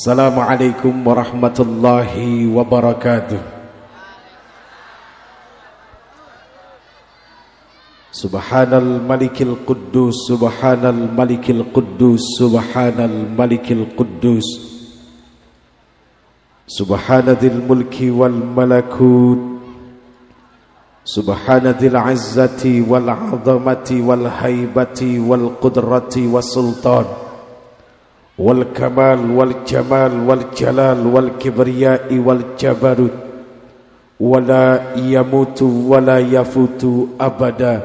السلام عليكم ورحمة الله وبركاته. سبحان الملك القدوس سبحان الملك القدوس سبحان الملك القدوس. سبحان ذي الملك والملكوت. سبحان ذي العزة والعظمة والهيبة والقدرة والسلطان. Kibriyai wal jabarut Wala yamutu wala yafutu abada.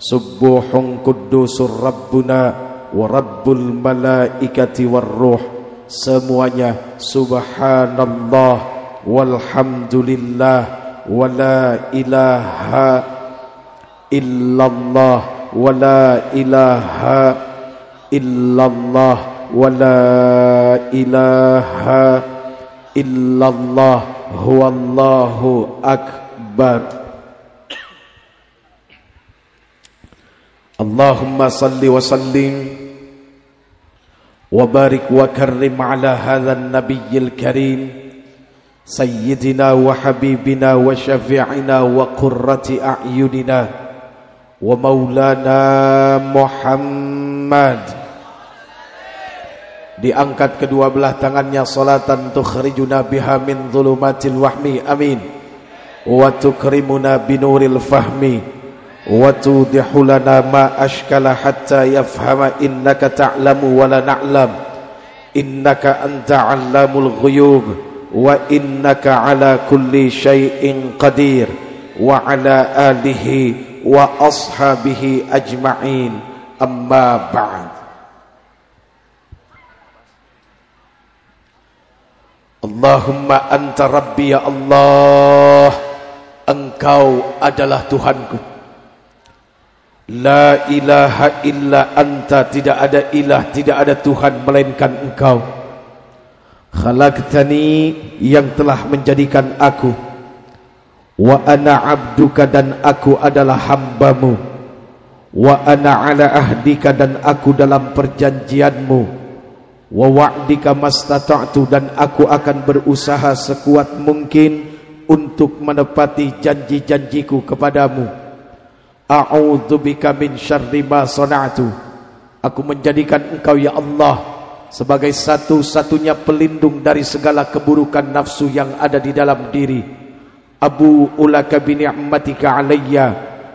Subuhun kudusur Rabbuna Wa Rabbul malaikati war ruh. Semuanya Subhanallah Walhamdulillah Wa la ilaha Illallah Wa la ilaha Illallah Wa la ilaha Illallah Huwallahu Akbar اللهم صل وسلم وبارك وكرم على هذا النبي الكريم سيدنا وحبيبنا وشفيعنا وقرة أعيننا ومولانا محمد Diangkat kedua belah tangannya salatan tukhrijuna biha min dhulumatil wahmi amin. Wa tukrimuna binuril fahmi wa tudihulana ma ashkala hatta yafhama innaka ta'lamu wa la na'lam. Innaka anta 'allamul ghuyub wa innaka 'ala kulli shayin qadir wa 'ala alihi wa ashabihi ajma'in. Amma ba'd. Allahumma anta rabbi ya Allah. Engkau adalah Tuhanku. La ilaha illa anta. Tidak ada ilah, tidak ada Tuhan Melainkan engkau. Khalaqtani yang telah menjadikan aku. Wa ana abduka dan aku adalah hambamu. Wa ana ala ahdika dan aku dalam perjanjianmu. Wa wa'dika mastata'tu Dan aku akan berusaha sekuat mungkin Untuk menepati janji-janjiku kepadamu A'udzubika min syarri ma sana'tu. Aku menjadikan engkau ya Allah sebagai satu-satunya pelindung dari segala keburukan nafsu yang ada di dalam diri. Abu ulaka bi ni'matika alayya.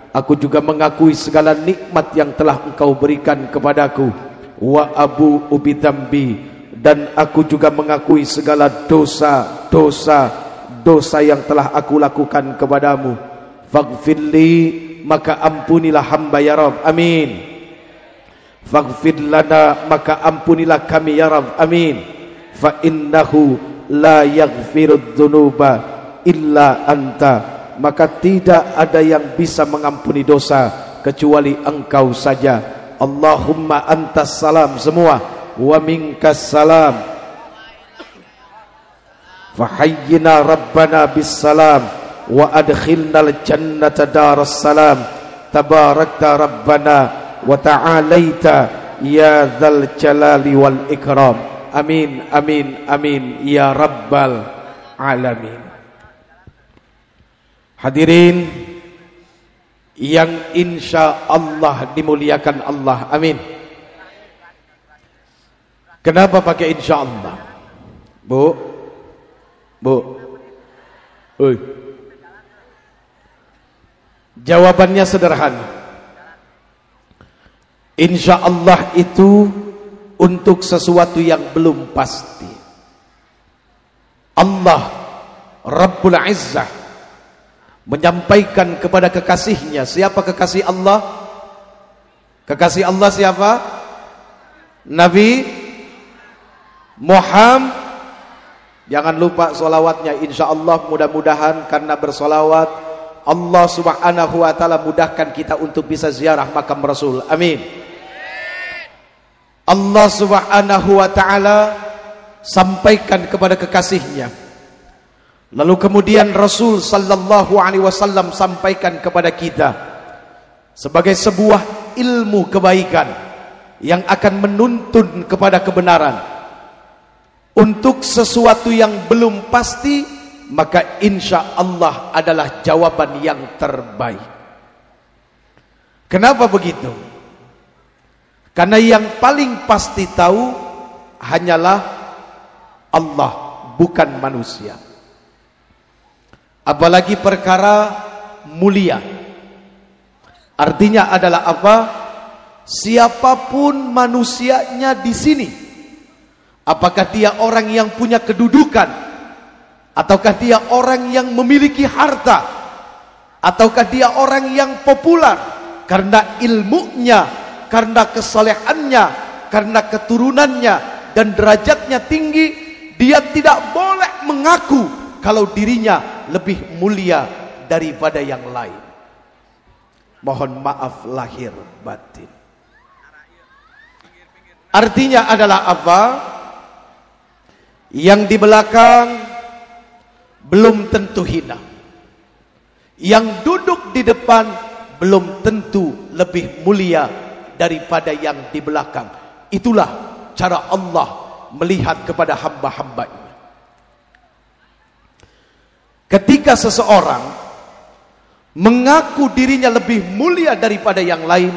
Aku juga mengakui segala nikmat yang telah engkau berikan kepadaku. Wa abu ubitambi dan aku juga mengakui segala dosa, dosa, dosa yang telah aku lakukan kepadamu. Faghfirli maka ampunilah hamba ya Rabb. Amin. Faghfir lana maka ampunilah kami ya Rabb. Amin. Fa innahu la yaghfirud dzunuba illa anta. Maka tidak ada yang bisa mengampuni dosa kecuali engkau saja Allahumma antas salam semua. Wa minkas salam. Fahayyina rabbana bis salam. Wa adkhilnal jannata daras salam. Tabarakta rabbana wa ta'alaita ya dzal jalali wal ikram. Amin amin amin ya rabbal alamin. Hadirin yang insya Allah dimuliakan Allah amin kenapa pakai insya Allah bu bu Oi. Jawabannya sederhana. Insya Allah itu untuk sesuatu yang belum pasti. Allah Rabbul Izzah menyampaikan kepada kekasihnya. Siapa kekasih Allah? Kekasih Allah siapa? Nabi Muhammad. Jangan lupa solawatnya. Insya Allah mudah-mudahan karena bersolawat Allah subhanahu wa ta'ala mudahkan kita untuk bisa ziarah makam Rasul. Amin. Allah subhanahu wa ta'ala sampaikan kepada kekasihnya. Lalu kemudian Rasul sallallahu alaihi wasallam sampaikan kepada kita sebagai sebuah ilmu kebaikan yang akan menuntun kepada kebenaran. untuk sesuatu yang belum pasti maka insya Allah adalah jawaban yang terbaik. Kenapa begitu? Karena yang paling pasti tahu hanyalah Allah bukan manusia apalagi perkara mulia artinya adalah apa siapa pun manusianya di sini Apakah dia orang yang punya kedudukan? Ataukah dia orang yang memiliki harta? Ataukah dia orang yang populer? Karena ilmunya, karena kesalehannya, karena keturunannya, dan derajatnya tinggi, dia tidak boleh mengaku kalau dirinya lebih mulia daripada yang lain. Mohon maaf lahir batin. Artinya adalah apa? Yang di belakang belum tentu hina. Yang duduk di depan belum tentu lebih mulia daripada yang di belakang. Itulah cara Allah melihat kepada hamba-hambanya. Ketika seseorang mengaku dirinya lebih mulia daripada yang lain,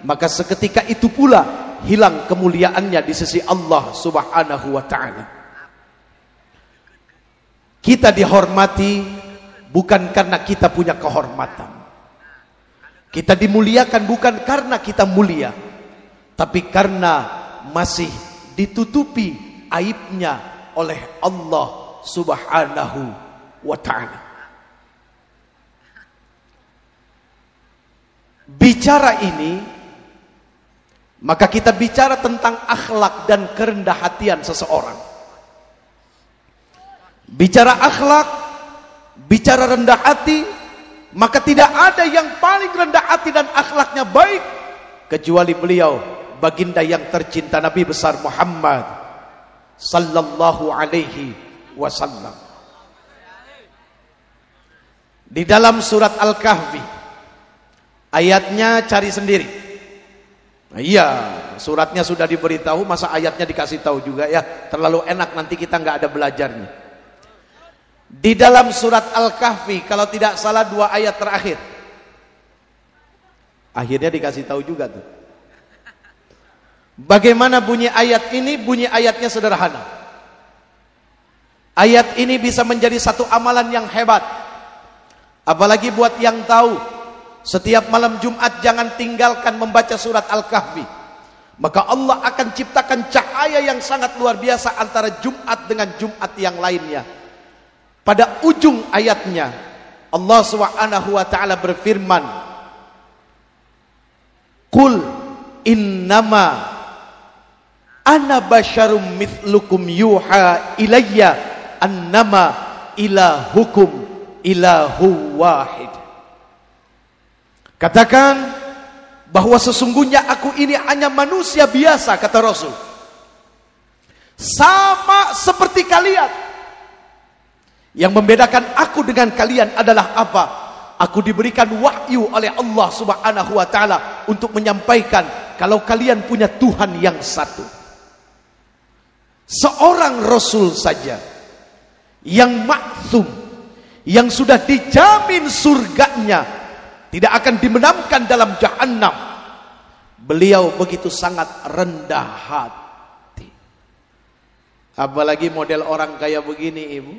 maka seketika itu pula hilang kemuliaannya di sisi Allah Subhanahu wa taala. Kita dihormati bukan karena kita punya kehormatan. Kita dimuliakan bukan karena kita mulia, tapi karena masih ditutupi aibnya oleh Allah Subhanahu wa taala. Bicara ini maka kita bicara tentang akhlak dan kerendah hatian seseorang. Bicara akhlak, bicara rendah hati, maka tidak ada yang paling rendah hati dan akhlaknya baik kecuali beliau baginda yang tercinta Nabi besar Muhammad sallallahu alaihi wasallam. Di dalam surat Al-Kahfi ayatnya cari sendiri. Nah, iya, suratnya sudah diberitahu, masa ayatnya dikasih tahu juga ya. Terlalu enak nanti kita nggak ada belajarnya. Di dalam surat Al-Kahfi kalau tidak salah dua ayat terakhir. Akhirnya dikasih tahu juga tuh. Bagaimana bunyi ayat ini? Bunyi ayatnya sederhana. Ayat ini bisa menjadi satu amalan yang hebat. Apalagi buat yang tahu. Setiap malam Jumat jangan tinggalkan membaca surat Al-Kahfi. Maka Allah akan ciptakan cahaya yang sangat luar biasa antara Jumat dengan Jumat yang lainnya. Pada ujung ayatnya Allah taala berfirman Qul innama ana basyarum mithlukum yuha ilayya annama ilahukum ilahu wahid Katakan bahwa sesungguhnya aku ini hanya manusia biasa kata Rasul sama seperti kalian yang membedakan aku dengan kalian adalah apa? Aku diberikan wahyu oleh Allah Subhanahu wa taala untuk menyampaikan kalau kalian punya Tuhan yang satu. Seorang rasul saja yang maksum yang sudah dijamin surganya tidak akan dimenamkan dalam jahanam. Beliau begitu sangat rendah hati. Apalagi model orang kayak begini, Ibu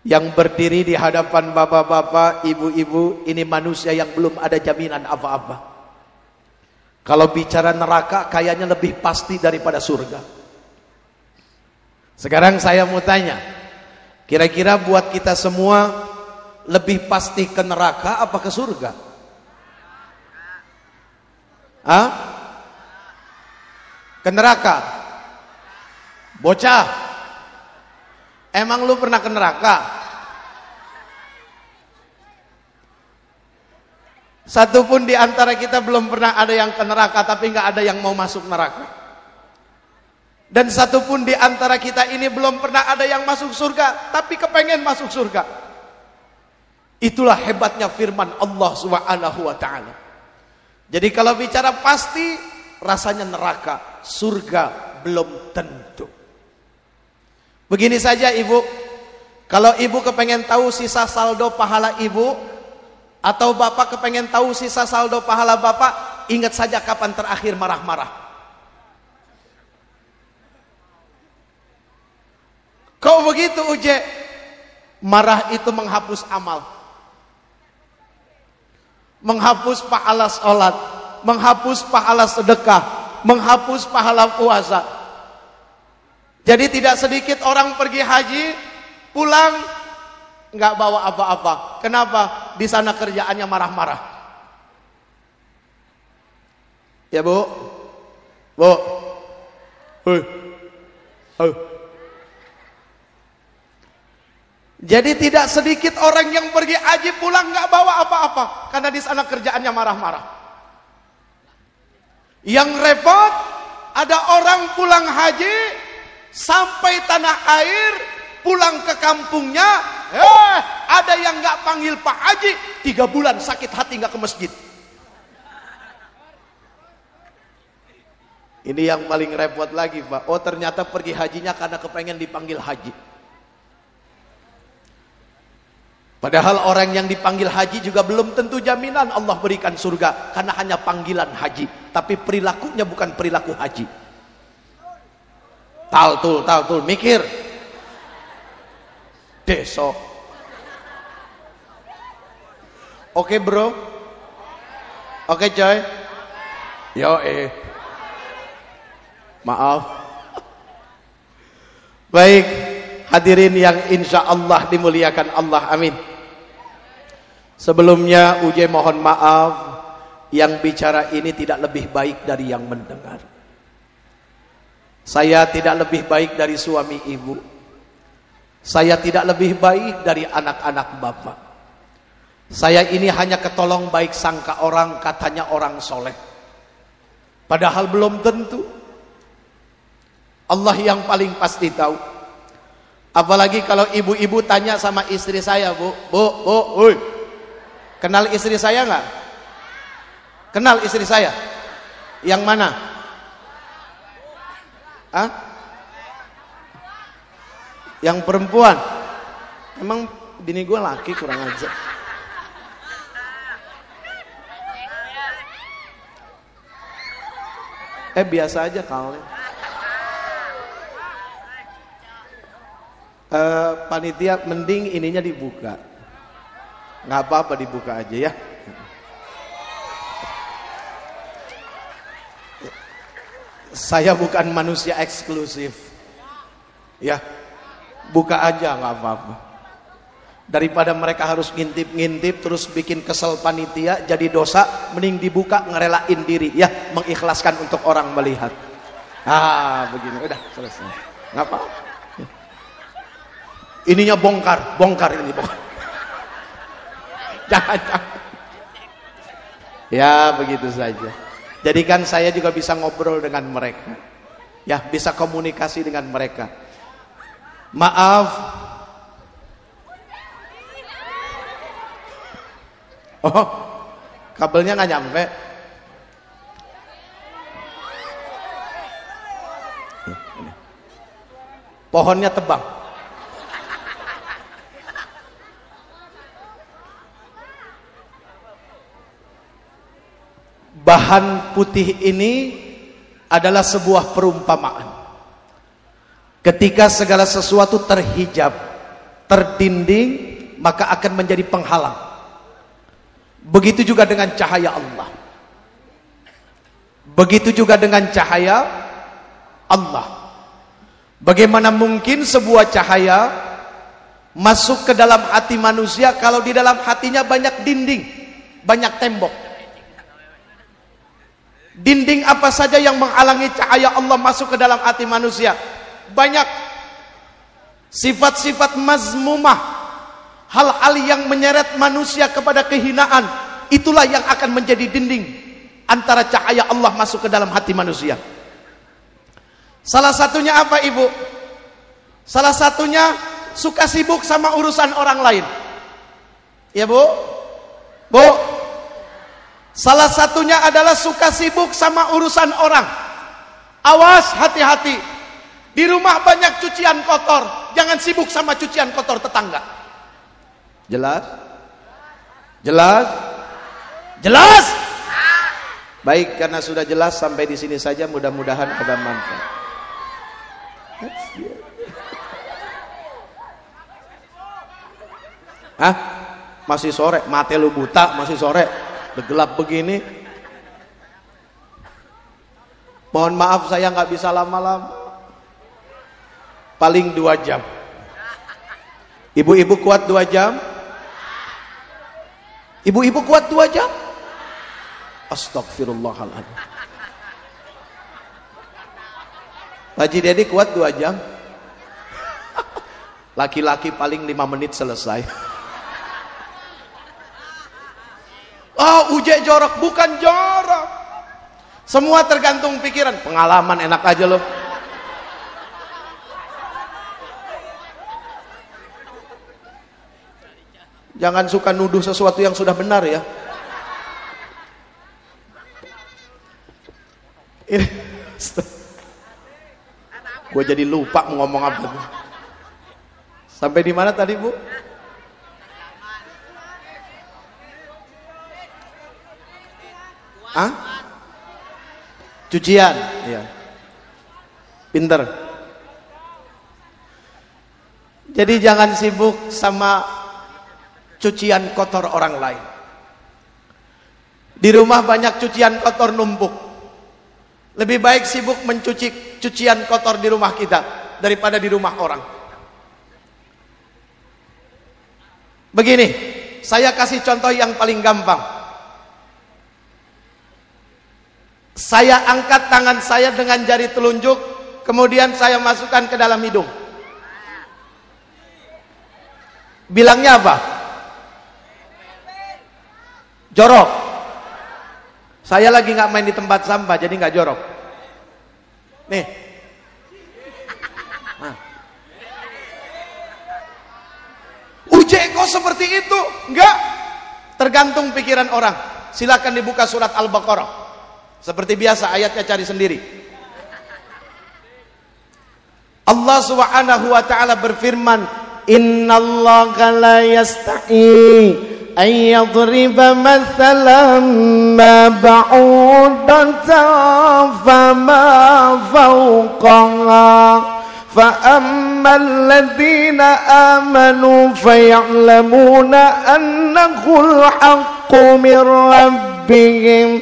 yang berdiri di hadapan bapak-bapak, ibu-ibu, ini manusia yang belum ada jaminan apa-apa. Kalau bicara neraka, kayaknya lebih pasti daripada surga. Sekarang saya mau tanya, kira-kira buat kita semua lebih pasti ke neraka apa ke surga? Hah? Ke neraka? Bocah, Emang lu pernah ke neraka? Satu pun di antara kita belum pernah ada yang ke neraka tapi nggak ada yang mau masuk neraka. Dan satu pun di antara kita ini belum pernah ada yang masuk surga tapi kepengen masuk surga. Itulah hebatnya firman Allah Subhanahu wa taala. Jadi kalau bicara pasti rasanya neraka, surga belum tentu. Begini saja ibu, kalau ibu kepengen tahu sisa saldo pahala ibu, atau bapak kepengen tahu sisa saldo pahala bapak, ingat saja kapan terakhir marah-marah. Kau begitu uje, marah itu menghapus amal. Menghapus pahala sholat, menghapus pahala sedekah, menghapus pahala puasa. Jadi tidak sedikit orang pergi haji, pulang nggak bawa apa-apa. Kenapa? Di sana kerjaannya marah-marah. Ya bu, bu, Hei. Hei. Jadi tidak sedikit orang yang pergi haji pulang nggak bawa apa-apa karena di sana kerjaannya marah-marah. Yang repot ada orang pulang haji sampai tanah air pulang ke kampungnya, eh ada yang nggak panggil Pak Haji tiga bulan sakit hati nggak ke masjid. Ini yang paling repot lagi Pak. Oh ternyata pergi hajinya karena kepengen dipanggil haji. Padahal orang yang dipanggil haji juga belum tentu jaminan Allah berikan surga karena hanya panggilan haji, tapi perilakunya bukan perilaku haji. Taltul, taltul, mikir. Deso. Oke bro? Oke coy? Yo eh. Maaf. Baik, hadirin yang insya Allah dimuliakan Allah, amin. Sebelumnya Uje mohon maaf yang bicara ini tidak lebih baik dari yang mendengar. Saya tidak lebih baik dari suami ibu. Saya tidak lebih baik dari anak-anak bapak. Saya ini hanya ketolong baik sangka orang katanya orang soleh. Padahal belum tentu. Allah yang paling pasti tahu. Apalagi kalau ibu-ibu tanya sama istri saya, Bu, Bu, Bu, hui, Kenal istri saya nggak? Kenal istri saya? Yang mana? Hah? Yang perempuan? Emang bini gue laki kurang aja. Eh biasa aja kalian. Uh, panitia mending ininya dibuka nggak apa-apa dibuka aja ya. Saya bukan manusia eksklusif. Ya buka aja nggak apa-apa. Daripada mereka harus ngintip-ngintip terus bikin kesel panitia jadi dosa mending dibuka ngerelain diri. Ya mengikhlaskan untuk orang melihat. Ah begini. Udah selesai. Nggak apa, ininya bongkar bongkar ini bongkar Ya begitu saja. Jadi kan saya juga bisa ngobrol dengan mereka. Ya bisa komunikasi dengan mereka. Maaf. Oh, kabelnya nggak nyampe. Pohonnya tebang. Bahan putih ini adalah sebuah perumpamaan. Ketika segala sesuatu terhijab, terdinding, maka akan menjadi penghalang. Begitu juga dengan cahaya Allah. Begitu juga dengan cahaya Allah. Bagaimana mungkin sebuah cahaya masuk ke dalam hati manusia kalau di dalam hatinya banyak dinding, banyak tembok. Dinding apa saja yang menghalangi cahaya Allah masuk ke dalam hati manusia? Banyak sifat-sifat mazmumah, hal-hal yang menyeret manusia kepada kehinaan, itulah yang akan menjadi dinding antara cahaya Allah masuk ke dalam hati manusia. Salah satunya apa Ibu? Salah satunya suka sibuk sama urusan orang lain. Ya Bu? Bu, Salah satunya adalah suka sibuk sama urusan orang. Awas hati-hati. Di rumah banyak cucian kotor, jangan sibuk sama cucian kotor tetangga. Jelas? Jelas? Jelas? Baik, karena sudah jelas sampai di sini saja mudah-mudahan ada manfaat. Hah? Masih sore, mate lu buta, masih sore. Udah gelap begini. Mohon maaf saya nggak bisa lama-lama. Paling dua jam. Ibu-ibu kuat dua jam? Ibu-ibu kuat dua jam? Astagfirullahaladzim. Haji Dedi kuat dua jam? Laki-laki paling lima menit selesai. Oh, uje jorok, bukan jorok. Semua tergantung pikiran. Pengalaman enak aja loh. Jangan suka nuduh sesuatu yang sudah benar ya. Ini Gue jadi lupa mau ngomong apa. Sampai di mana tadi, Bu? Ah? Cucian, iya. Pinter. Jadi jangan sibuk sama cucian kotor orang lain. Di rumah banyak cucian kotor numpuk. Lebih baik sibuk mencuci cucian kotor di rumah kita daripada di rumah orang. Begini, saya kasih contoh yang paling gampang. Saya angkat tangan saya dengan jari telunjuk, kemudian saya masukkan ke dalam hidung. Bilangnya apa? Jorok. Saya lagi nggak main di tempat sampah, jadi nggak jorok. Nih. Nah. Uje kok seperti itu? Enggak. Tergantung pikiran orang. Silakan dibuka surat Al-Baqarah. Seperti biasa ayatnya cari sendiri. Allah Subhanahu wa taala berfirman, "Innallaha la yastahi an yadriba mathalan ma ba'udatan fama fawqaha." فأما الذين آمنوا فيعلمون أنه الحق من ربهم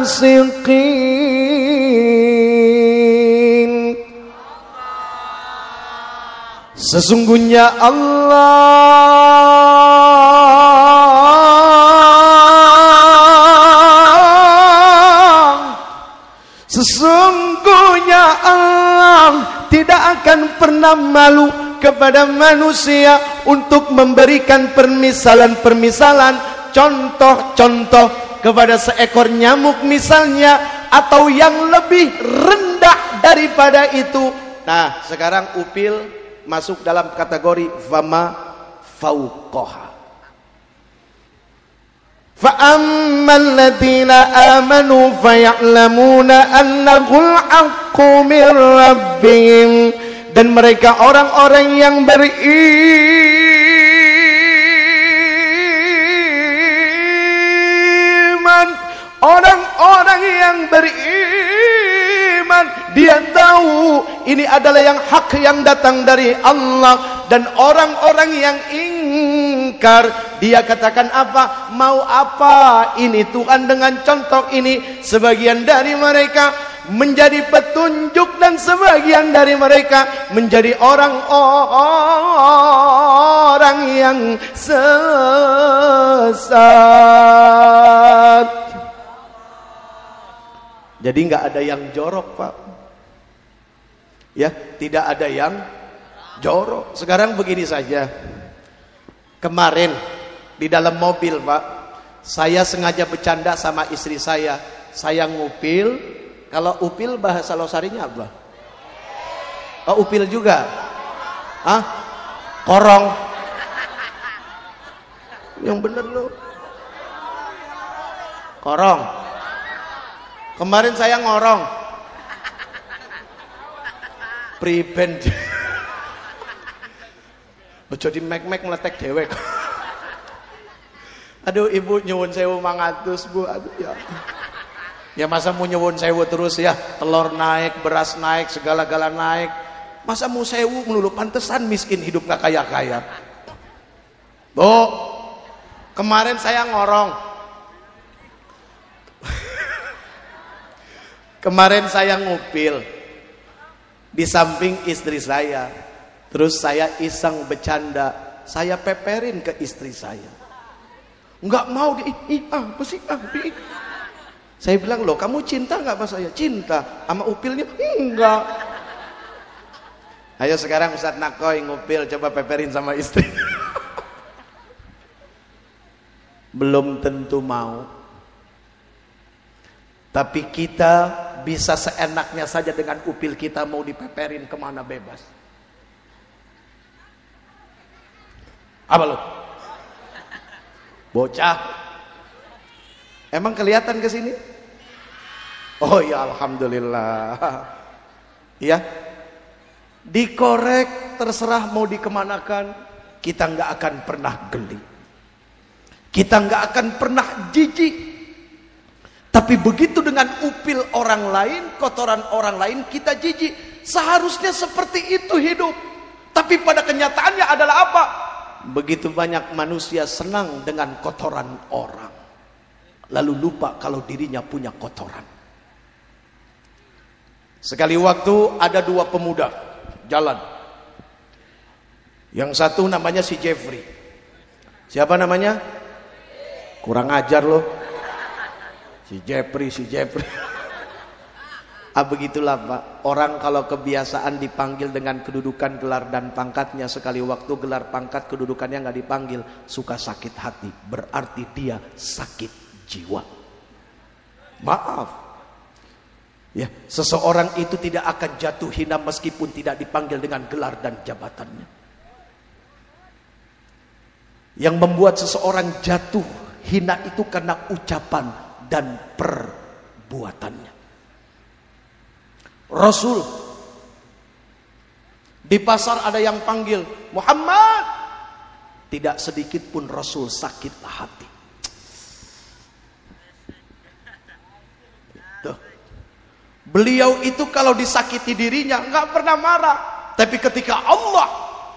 fasiqin Sesungguhnya Allah Sesungguhnya Allah tidak akan pernah malu kepada manusia untuk memberikan permisalan-permisalan, contoh-contoh kepada seekor nyamuk misalnya atau yang lebih rendah daripada itu. Nah, sekarang upil masuk dalam kategori fama fauqaha. فأما الذين آمنوا فيعلمون أنه الحق من ربهم dan mereka orang-orang yang beriman orang-orang yang beriman dia tahu ini adalah yang hak yang datang dari Allah. Dan orang-orang yang ingkar dia katakan apa? Mau apa ini Tuhan dengan contoh ini? Sebagian dari mereka menjadi petunjuk dan sebagian dari mereka menjadi orang-orang yang sesat. Jadi nggak ada yang jorok pak, ya tidak ada yang Jorok. Sekarang begini saja. Kemarin di dalam mobil, Pak, saya sengaja bercanda sama istri saya. Saya ngupil. Kalau upil bahasa losarinya apa? Oh, upil juga. Ah? Korong. Yang bener lo. Korong. Kemarin saya ngorong. Pribend. Ojo di mek-mek meletek dewek. Aduh ibu nyuwun sewu mangatus bu. Aduh ya. Ya masa mau nyuwun sewu terus ya. Telur naik, beras naik, segala-gala naik. Masa mau sewu melulu pantesan miskin hidup gak kaya-kaya. Bu, kemarin saya ngorong. Kemarin saya ngupil di samping istri saya. Terus saya iseng bercanda, saya peperin ke istri saya. Enggak mau di ih, ah, ah, di. Saya bilang, "Loh, kamu cinta enggak sama saya?" "Cinta." Sama upilnya? "Enggak." Ayo sekarang Ustaz Nakoy ngupil coba peperin sama istri. Belum tentu mau. Tapi kita bisa seenaknya saja dengan upil kita mau dipeperin ke mana bebas. Apa lo? Bocah. Emang kelihatan ke sini? Oh ya alhamdulillah. Ya. Dikorek terserah mau dikemanakan, kita nggak akan pernah geli. Kita nggak akan pernah jijik. Tapi begitu dengan upil orang lain, kotoran orang lain, kita jijik. Seharusnya seperti itu hidup. Tapi pada kenyataannya adalah apa? Begitu banyak manusia senang dengan kotoran orang. Lalu lupa kalau dirinya punya kotoran. Sekali waktu ada dua pemuda jalan. Yang satu namanya si Jeffrey. Siapa namanya? Kurang ajar loh. Si Jeffrey, si Jeffrey. Ah begitulah Pak. Orang kalau kebiasaan dipanggil dengan kedudukan gelar dan pangkatnya sekali waktu gelar pangkat kedudukannya nggak dipanggil suka sakit hati. Berarti dia sakit jiwa. Maaf. Ya, seseorang itu tidak akan jatuh hina meskipun tidak dipanggil dengan gelar dan jabatannya. Yang membuat seseorang jatuh hina itu karena ucapan dan perbuatannya. Rasul. Di pasar ada yang panggil Muhammad. Tidak sedikit pun Rasul sakit hati. Tuh. Beliau itu kalau disakiti dirinya nggak pernah marah. Tapi ketika Allah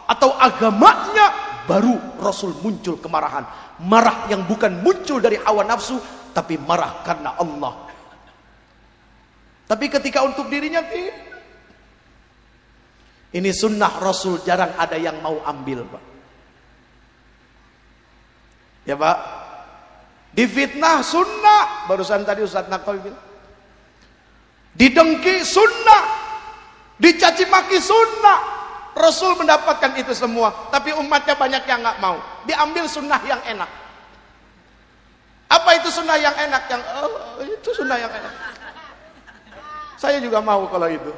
atau agamanya baru Rasul muncul kemarahan. Marah yang bukan muncul dari hawa nafsu tapi marah karena Allah tapi ketika untuk dirinya Ini sunnah Rasul jarang ada yang mau ambil, Pak. Ya, Pak. Difitnah sunnah, barusan tadi Ustaz Nakal bilang. Didengki sunnah, dicaci maki sunnah. Rasul mendapatkan itu semua, tapi umatnya banyak yang nggak mau. Diambil sunnah yang enak. Apa itu sunnah yang enak? Yang oh, itu sunnah yang enak. Saya juga mau kalau itu.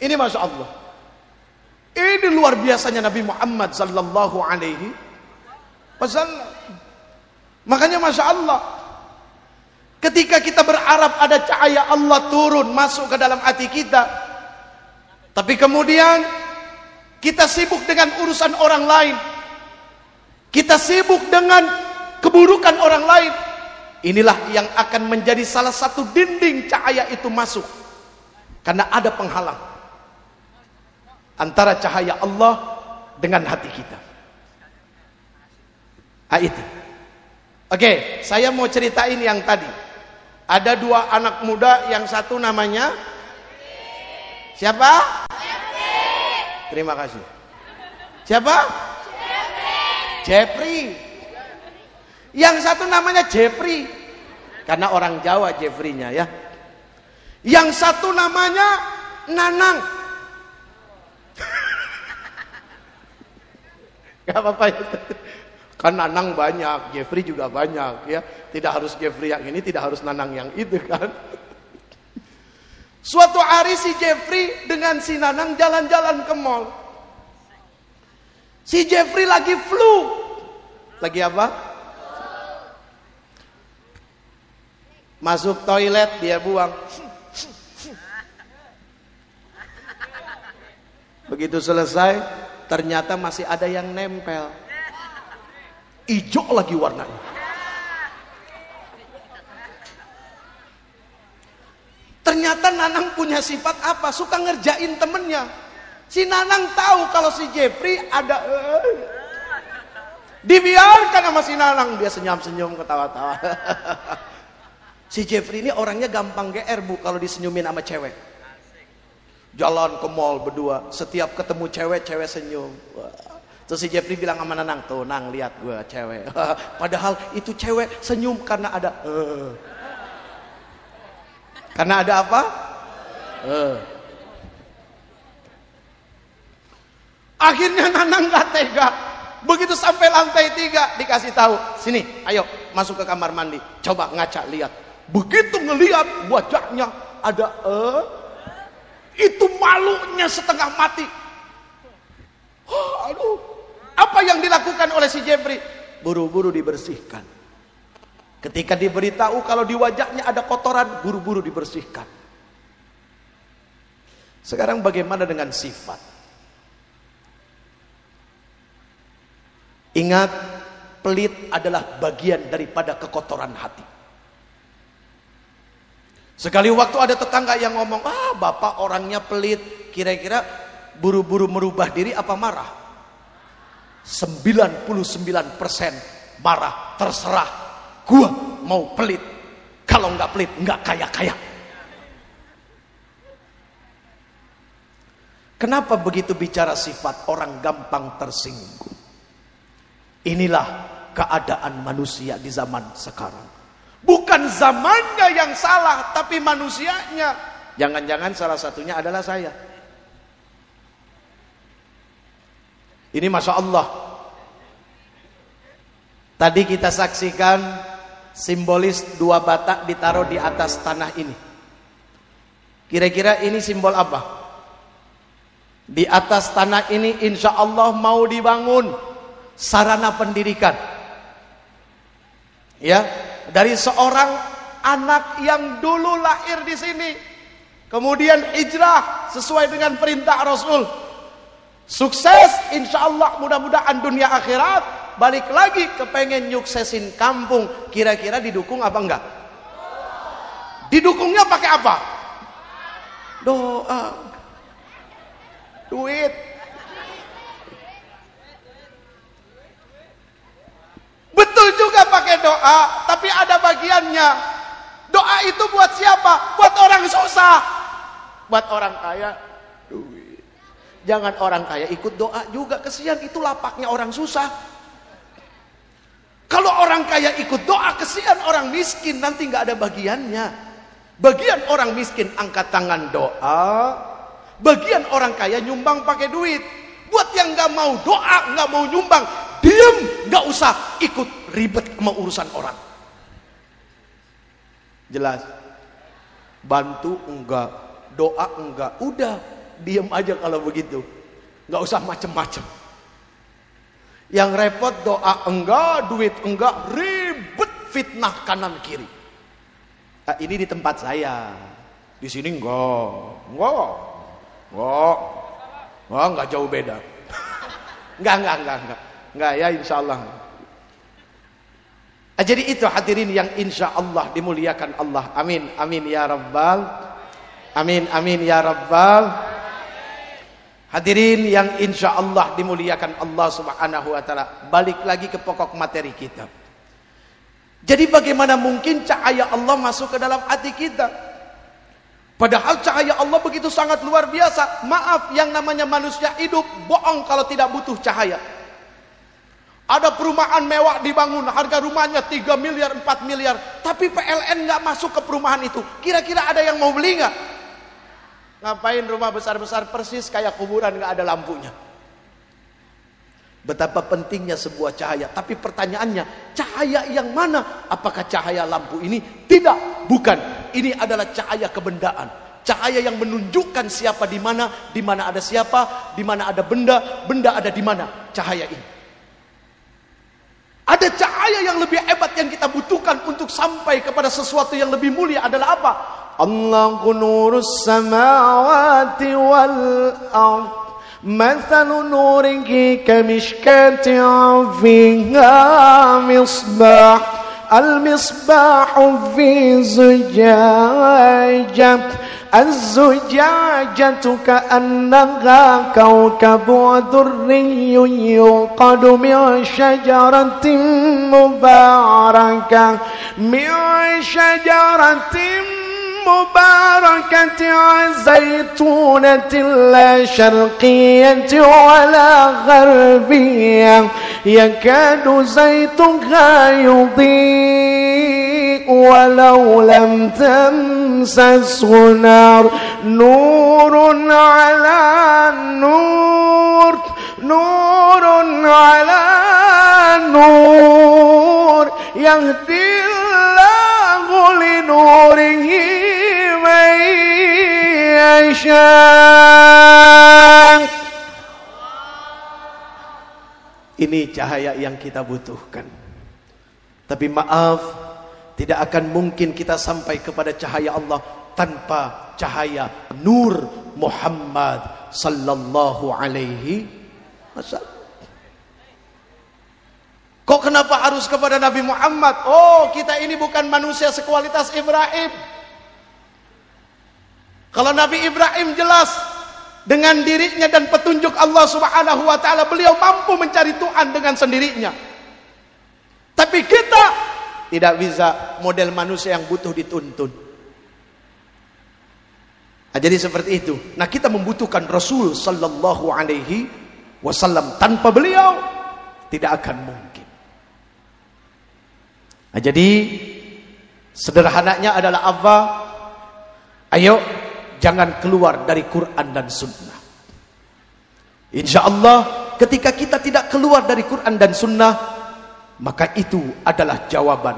Ini Masya Allah. Ini luar biasanya Nabi Muhammad Sallallahu Alaihi Wasallam. Makanya Masya Allah. Ketika kita berharap ada cahaya Allah turun masuk ke dalam hati kita. Tapi kemudian kita sibuk dengan urusan orang lain. Kita sibuk dengan keburukan orang lain. Inilah yang akan menjadi salah satu dinding cahaya itu masuk. Karena ada penghalang. Antara cahaya Allah dengan hati kita. Ah itu. Oke, saya mau ceritain yang tadi. Ada dua anak muda, yang satu namanya siapa? Terima kasih. Siapa? Jeffrey. Yang satu namanya Jeffrey. Karena orang Jawa Jeffrey-nya ya. Yang satu namanya Nanang. Gak apa-apa ya. Kan Nanang banyak, Jeffrey juga banyak ya. Tidak harus Jeffrey yang ini, tidak harus Nanang yang itu kan. Suatu hari si Jeffrey dengan si Nanang jalan-jalan ke mall. Si Jeffrey lagi flu. Lagi apa? Masuk toilet dia buang. Begitu selesai, ternyata masih ada yang nempel. Ijo lagi warnanya. Ternyata Nanang punya sifat apa? Suka ngerjain temennya. Si Nanang tahu kalau si Jeffrey ada uh, dibiarkan sama si Nanang dia senyum-senyum ketawa-tawa. si Jeffrey ini orangnya gampang GR bu kalau disenyumin sama cewek. Jalan ke mall berdua, setiap ketemu cewek cewek senyum. Terus si Jeffrey bilang sama Nanang, tuh Nang lihat gue cewek. Padahal itu cewek senyum karena ada. Uh. Karena ada apa? Uh. Akhirnya Nanang gak tega. Begitu sampai lantai tiga dikasih tahu, sini, ayo masuk ke kamar mandi, coba ngaca lihat. Begitu ngelihat wajahnya ada eh, itu malunya setengah mati. Oh, aduh, apa yang dilakukan oleh si Jeffrey? Buru-buru dibersihkan. Ketika diberitahu kalau di wajahnya ada kotoran, buru-buru dibersihkan. Sekarang bagaimana dengan sifat? Ingat, pelit adalah bagian daripada kekotoran hati. Sekali waktu ada tetangga yang ngomong, ah bapak orangnya pelit, kira-kira buru-buru merubah diri apa marah? 99% marah, terserah. Gua mau pelit. Kalau nggak pelit, nggak kaya-kaya. Kenapa begitu bicara sifat orang gampang tersinggung? Inilah keadaan manusia di zaman sekarang. Bukan zamannya yang salah, tapi manusianya. Jangan-jangan salah satunya adalah saya. Ini Masya Allah. Tadi kita saksikan simbolis dua batak ditaruh di atas tanah ini. Kira-kira ini simbol apa? Di atas tanah ini insya Allah mau dibangun sarana pendidikan. Ya, dari seorang anak yang dulu lahir di sini, kemudian hijrah sesuai dengan perintah Rasul, Sukses insya Allah mudah-mudahan dunia akhirat balik lagi ke pengen nyuksesin kampung kira-kira didukung apa enggak? Didukungnya pakai apa? Doa. Duit. Betul juga pakai doa, tapi ada bagiannya. Doa itu buat siapa? Buat orang susah. Buat orang kaya, duit. Jangan orang kaya ikut doa juga. Kesian itu lapaknya orang susah. Kalau orang kaya ikut doa, kesian orang miskin. Nanti nggak ada bagiannya. Bagian orang miskin angkat tangan doa. Bagian orang kaya nyumbang pakai duit. Buat yang nggak mau doa, nggak mau nyumbang, diem, nggak usah ikut ribet sama urusan orang. Jelas. Bantu enggak, doa enggak, udah Diam aja kalau begitu. Nggak usah macem-macem. Yang repot doa enggak, duit enggak, ribet fitnah kanan kiri. Nah, ini di tempat saya. Di sini enggak, enggak, enggak, enggak, enggak jauh beda. enggak, enggak, enggak, enggak, enggak ya insya Allah. Nah, jadi itu hadirin yang insya Allah dimuliakan Allah. Amin, amin ya Rabbal. Amin, amin ya Rabbal. Hadirin yang insya Allah dimuliakan Allah subhanahu wa ta'ala. Balik lagi ke pokok materi kita. Jadi bagaimana mungkin cahaya Allah masuk ke dalam hati kita? Padahal cahaya Allah begitu sangat luar biasa. Maaf yang namanya manusia hidup bohong kalau tidak butuh cahaya. Ada perumahan mewah dibangun, harga rumahnya 3 miliar, 4 miliar. Tapi PLN nggak masuk ke perumahan itu. Kira-kira ada yang mau beli nggak? Ngapain rumah besar-besar persis kayak kuburan nggak ada lampunya. Betapa pentingnya sebuah cahaya. Tapi pertanyaannya, cahaya yang mana? Apakah cahaya lampu ini? Tidak, bukan. Ini adalah cahaya kebendaan. Cahaya yang menunjukkan siapa di mana, di mana ada siapa, di mana ada benda, benda ada di mana. Cahaya ini. Ada cahaya yang lebih hebat yang kita butuhkan untuk sampai kepada sesuatu yang lebih mulia adalah apa? Allahu nurus samawati wal ard. مثل نوره كمشكاة فيها مصباح المصباح في زجاجة الزجاجة كأنها كوكب دري يوقد من شجرة مباركة من شجرة مباركة زيتونة لا شرقية ولا غربية يكاد زيتها يضيء. ولو لم تمسسه نار نور على نور نور على نور يهدي الله لنوره من يشاء Ini cahaya yang kita butuhkan. Tapi maaf, tidak akan mungkin kita sampai kepada cahaya Allah tanpa cahaya nur Muhammad sallallahu alaihi wasallam. Kok kenapa harus kepada Nabi Muhammad? Oh, kita ini bukan manusia sekualitas Ibrahim. Kalau Nabi Ibrahim jelas dengan dirinya dan petunjuk Allah Subhanahu wa taala beliau mampu mencari Tuhan dengan sendirinya. Tapi kita tidak bisa model manusia yang butuh dituntun. Nah, jadi seperti itu. Nah, kita membutuhkan Rasul sallallahu alaihi wasallam tanpa beliau tidak akan mungkin. Nah, jadi sederhananya adalah apa? Ayo jangan keluar dari Quran dan Sunnah. Insya Allah ketika kita tidak keluar dari Quran dan Sunnah, maka itu adalah jawaban.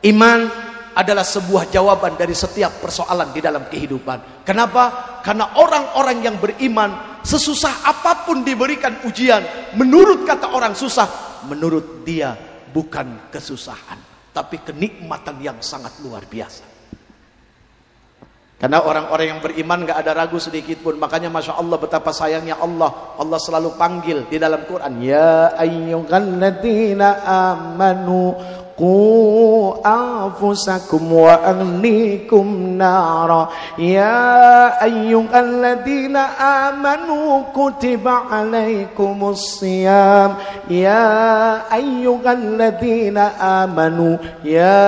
Iman adalah sebuah jawaban dari setiap persoalan di dalam kehidupan. Kenapa? Karena orang-orang yang beriman, sesusah apa pun diberikan ujian, menurut kata orang susah, menurut dia bukan kesusahan, tapi kenikmatan yang sangat luar biasa. Karena orang-orang yang beriman gak ada ragu sedikit pun. Makanya Masya Allah betapa sayangnya Allah. Allah selalu panggil di dalam Quran. Ya ayyuhalladzina amanu قوا أنفسكم وأهليكم نارا يا أيها الذين آمنوا كتب عليكم الصيام يا أيها الذين آمنوا يا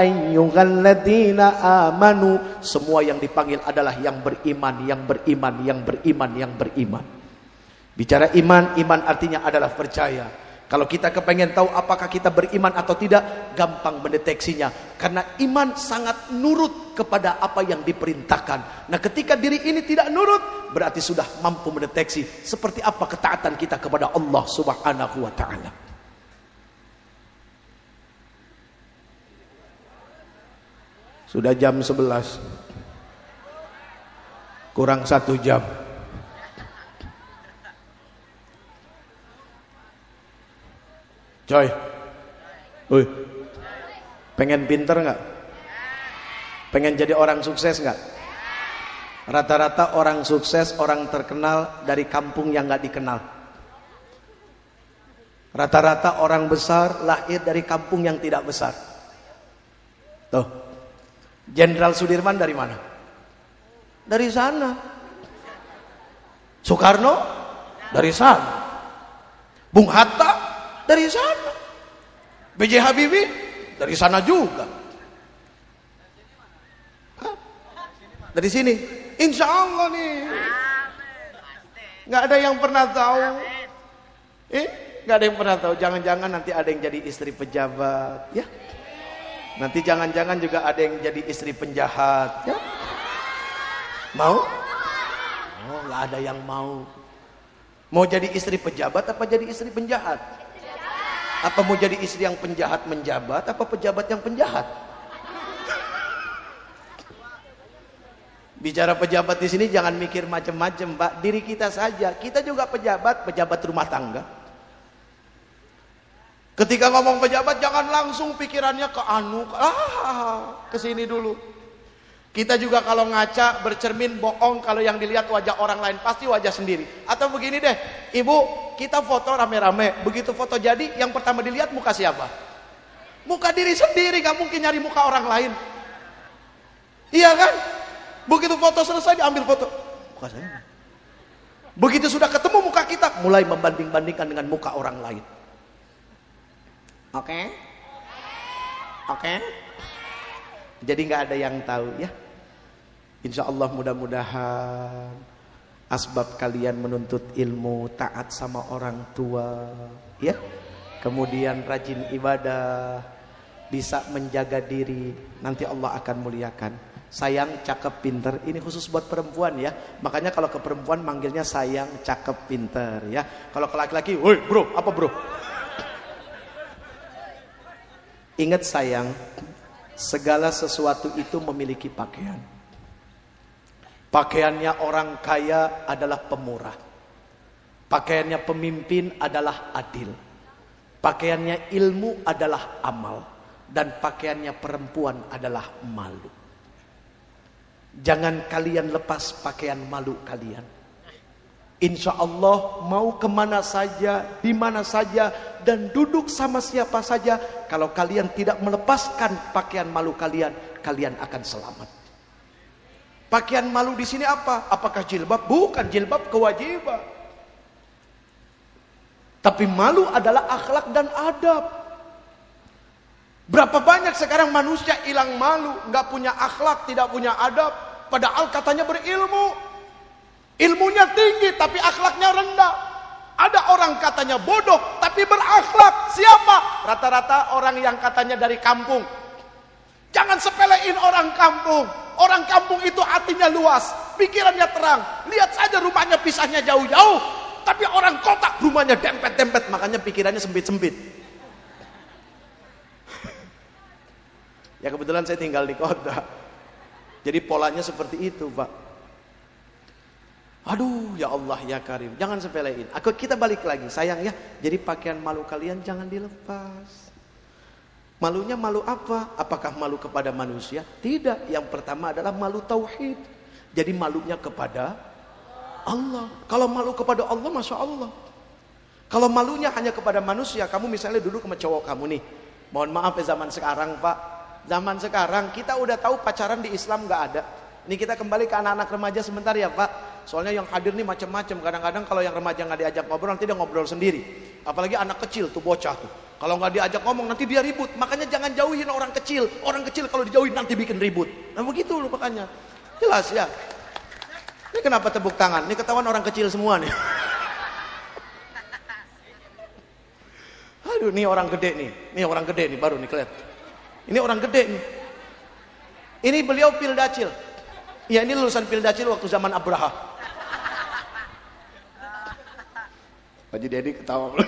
أيها الذين آمنوا semua yang dipanggil adalah yang beriman yang beriman yang beriman yang beriman bicara iman iman artinya adalah percaya kalau kita kepengen tahu apakah kita beriman atau tidak, gampang mendeteksinya. Karena iman sangat nurut kepada apa yang diperintahkan. Nah ketika diri ini tidak nurut, berarti sudah mampu mendeteksi seperti apa ketaatan kita kepada Allah subhanahu wa ta'ala. Sudah jam 11. Kurang satu jam. Coy. Woi. Pengen pinter nggak? Pengen jadi orang sukses nggak? Rata-rata orang sukses, orang terkenal dari kampung yang nggak dikenal. Rata-rata orang besar lahir dari kampung yang tidak besar. Tuh. Jenderal Sudirman dari mana? Dari sana. Soekarno dari sana. Bung Hatta dari sana. BJ Habibie dari sana juga. Dari sini. Insya Allah nih. Nggak ada yang pernah tahu. Eh, Gak ada yang pernah tahu. Jangan-jangan nanti ada yang jadi istri pejabat, ya. Nanti jangan-jangan juga ada yang jadi istri penjahat, ya. Mau? Oh, nggak ada yang mau. Mau jadi istri pejabat apa jadi istri penjahat? Apa mau jadi istri yang penjahat menjabat apa pejabat yang penjahat? Bicara pejabat di sini jangan mikir macam-macam, Pak. Diri kita saja. Kita juga pejabat, pejabat rumah tangga. Ketika ngomong pejabat jangan langsung pikirannya ke anu, ah, ke sini dulu. Kita juga kalau ngaca bercermin bohong kalau yang dilihat wajah orang lain pasti wajah sendiri. Atau begini deh, ibu kita foto rame-rame, begitu foto jadi yang pertama dilihat muka siapa? Muka diri sendiri, gak mungkin nyari muka orang lain. Iya kan? Begitu foto selesai diambil foto. Muka saya. Begitu sudah ketemu muka kita, mulai membanding-bandingkan dengan muka orang lain. Oke? Okay? Oke? Okay? Jadi nggak ada yang tahu ya. Insya Allah mudah-mudahan asbab kalian menuntut ilmu, taat sama orang tua, ya. Kemudian rajin ibadah, bisa menjaga diri, nanti Allah akan muliakan. Sayang, cakep, pinter. Ini khusus buat perempuan ya. Makanya kalau ke perempuan manggilnya sayang, cakep, pinter ya. Kalau ke laki-laki, woi bro, apa bro? Ingat sayang, segala sesuatu itu memiliki pakaian. Pakaiannya orang kaya adalah pemurah. Pakaiannya pemimpin adalah adil. Pakaiannya ilmu adalah amal. Dan pakaiannya perempuan adalah malu. Jangan kalian lepas pakaian malu kalian. Insya Allah mau ke mana saja, di mana saja, dan duduk sama siapa saja. Kalau kalian tidak melepaskan pakaian malu kalian, kalian akan selamat. Pakaian malu di sini apa? Apakah jilbab? Bukan jilbab kewajiban. Tapi malu adalah akhlak dan adab. Berapa banyak sekarang manusia hilang malu, nggak punya akhlak, tidak punya adab, padahal katanya berilmu. Ilmunya tinggi tapi akhlaknya rendah. Ada orang katanya bodoh tapi berakhlak. Siapa? Rata-rata orang yang katanya dari kampung. Jangan sepelein orang kampung. Orang kampung itu hatinya luas, pikirannya terang. Lihat saja rumahnya pisahnya jauh-jauh. Tapi orang kota rumahnya dempet-dempet, makanya pikirannya sempit-sempit. ya kebetulan saya tinggal di kota. Jadi polanya seperti itu, Pak. Aduh ya Allah ya Karim, jangan sepelein. Aku kita balik lagi, sayang ya. Jadi pakaian malu kalian jangan dilepas. Malunya malu apa? Apakah malu kepada manusia? Tidak. Yang pertama adalah malu tauhid. Jadi malunya kepada Allah. Kalau malu kepada Allah, masya Allah. Kalau malunya hanya kepada manusia, kamu misalnya duduk sama cowok kamu nih. Mohon maaf ya zaman sekarang pak. Zaman sekarang kita udah tahu pacaran di Islam nggak ada. Ini kita kembali ke anak-anak remaja sebentar ya pak. Soalnya yang hadir nih macam-macam. Kadang-kadang kalau yang remaja nggak diajak ngobrol nanti dia ngobrol sendiri. Apalagi anak kecil tuh bocah tuh. Kalau nggak diajak ngomong nanti dia ribut. Makanya jangan jauhin orang kecil. Orang kecil kalau dijauhin nanti bikin ribut. Nah begitu loh makanya. Jelas ya. Ini kenapa tepuk tangan? Ini ketahuan orang kecil semua nih. Aduh, ini orang gede nih. Ini orang gede nih baru nih kelihatan. Ini orang gede nih. Ini beliau pildacil. Ya ini lulusan pildacil waktu zaman Abraha. Haji Dedi ketawa.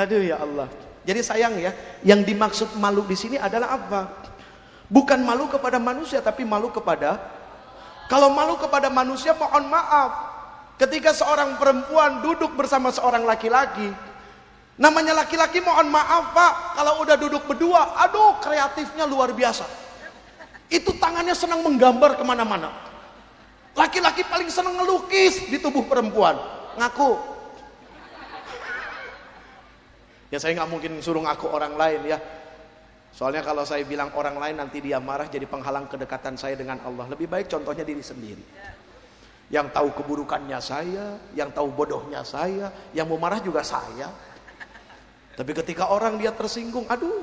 Aduh ya Allah. Jadi sayang ya, yang dimaksud malu di sini adalah apa? Bukan malu kepada manusia tapi malu kepada kalau malu kepada manusia mohon maaf. Ketika seorang perempuan duduk bersama seorang laki-laki, namanya laki-laki mohon maaf Pak, kalau udah duduk berdua, aduh kreatifnya luar biasa. Itu tangannya senang menggambar ke mana-mana. Laki-laki paling senang ngelukis di tubuh perempuan ngaku. Ya saya nggak mungkin suruh ngaku orang lain ya. Soalnya kalau saya bilang orang lain nanti dia marah jadi penghalang kedekatan saya dengan Allah. Lebih baik contohnya diri sendiri. Yang tahu keburukannya saya, yang tahu bodohnya saya, yang mau marah juga saya. Tapi ketika orang dia tersinggung, aduh,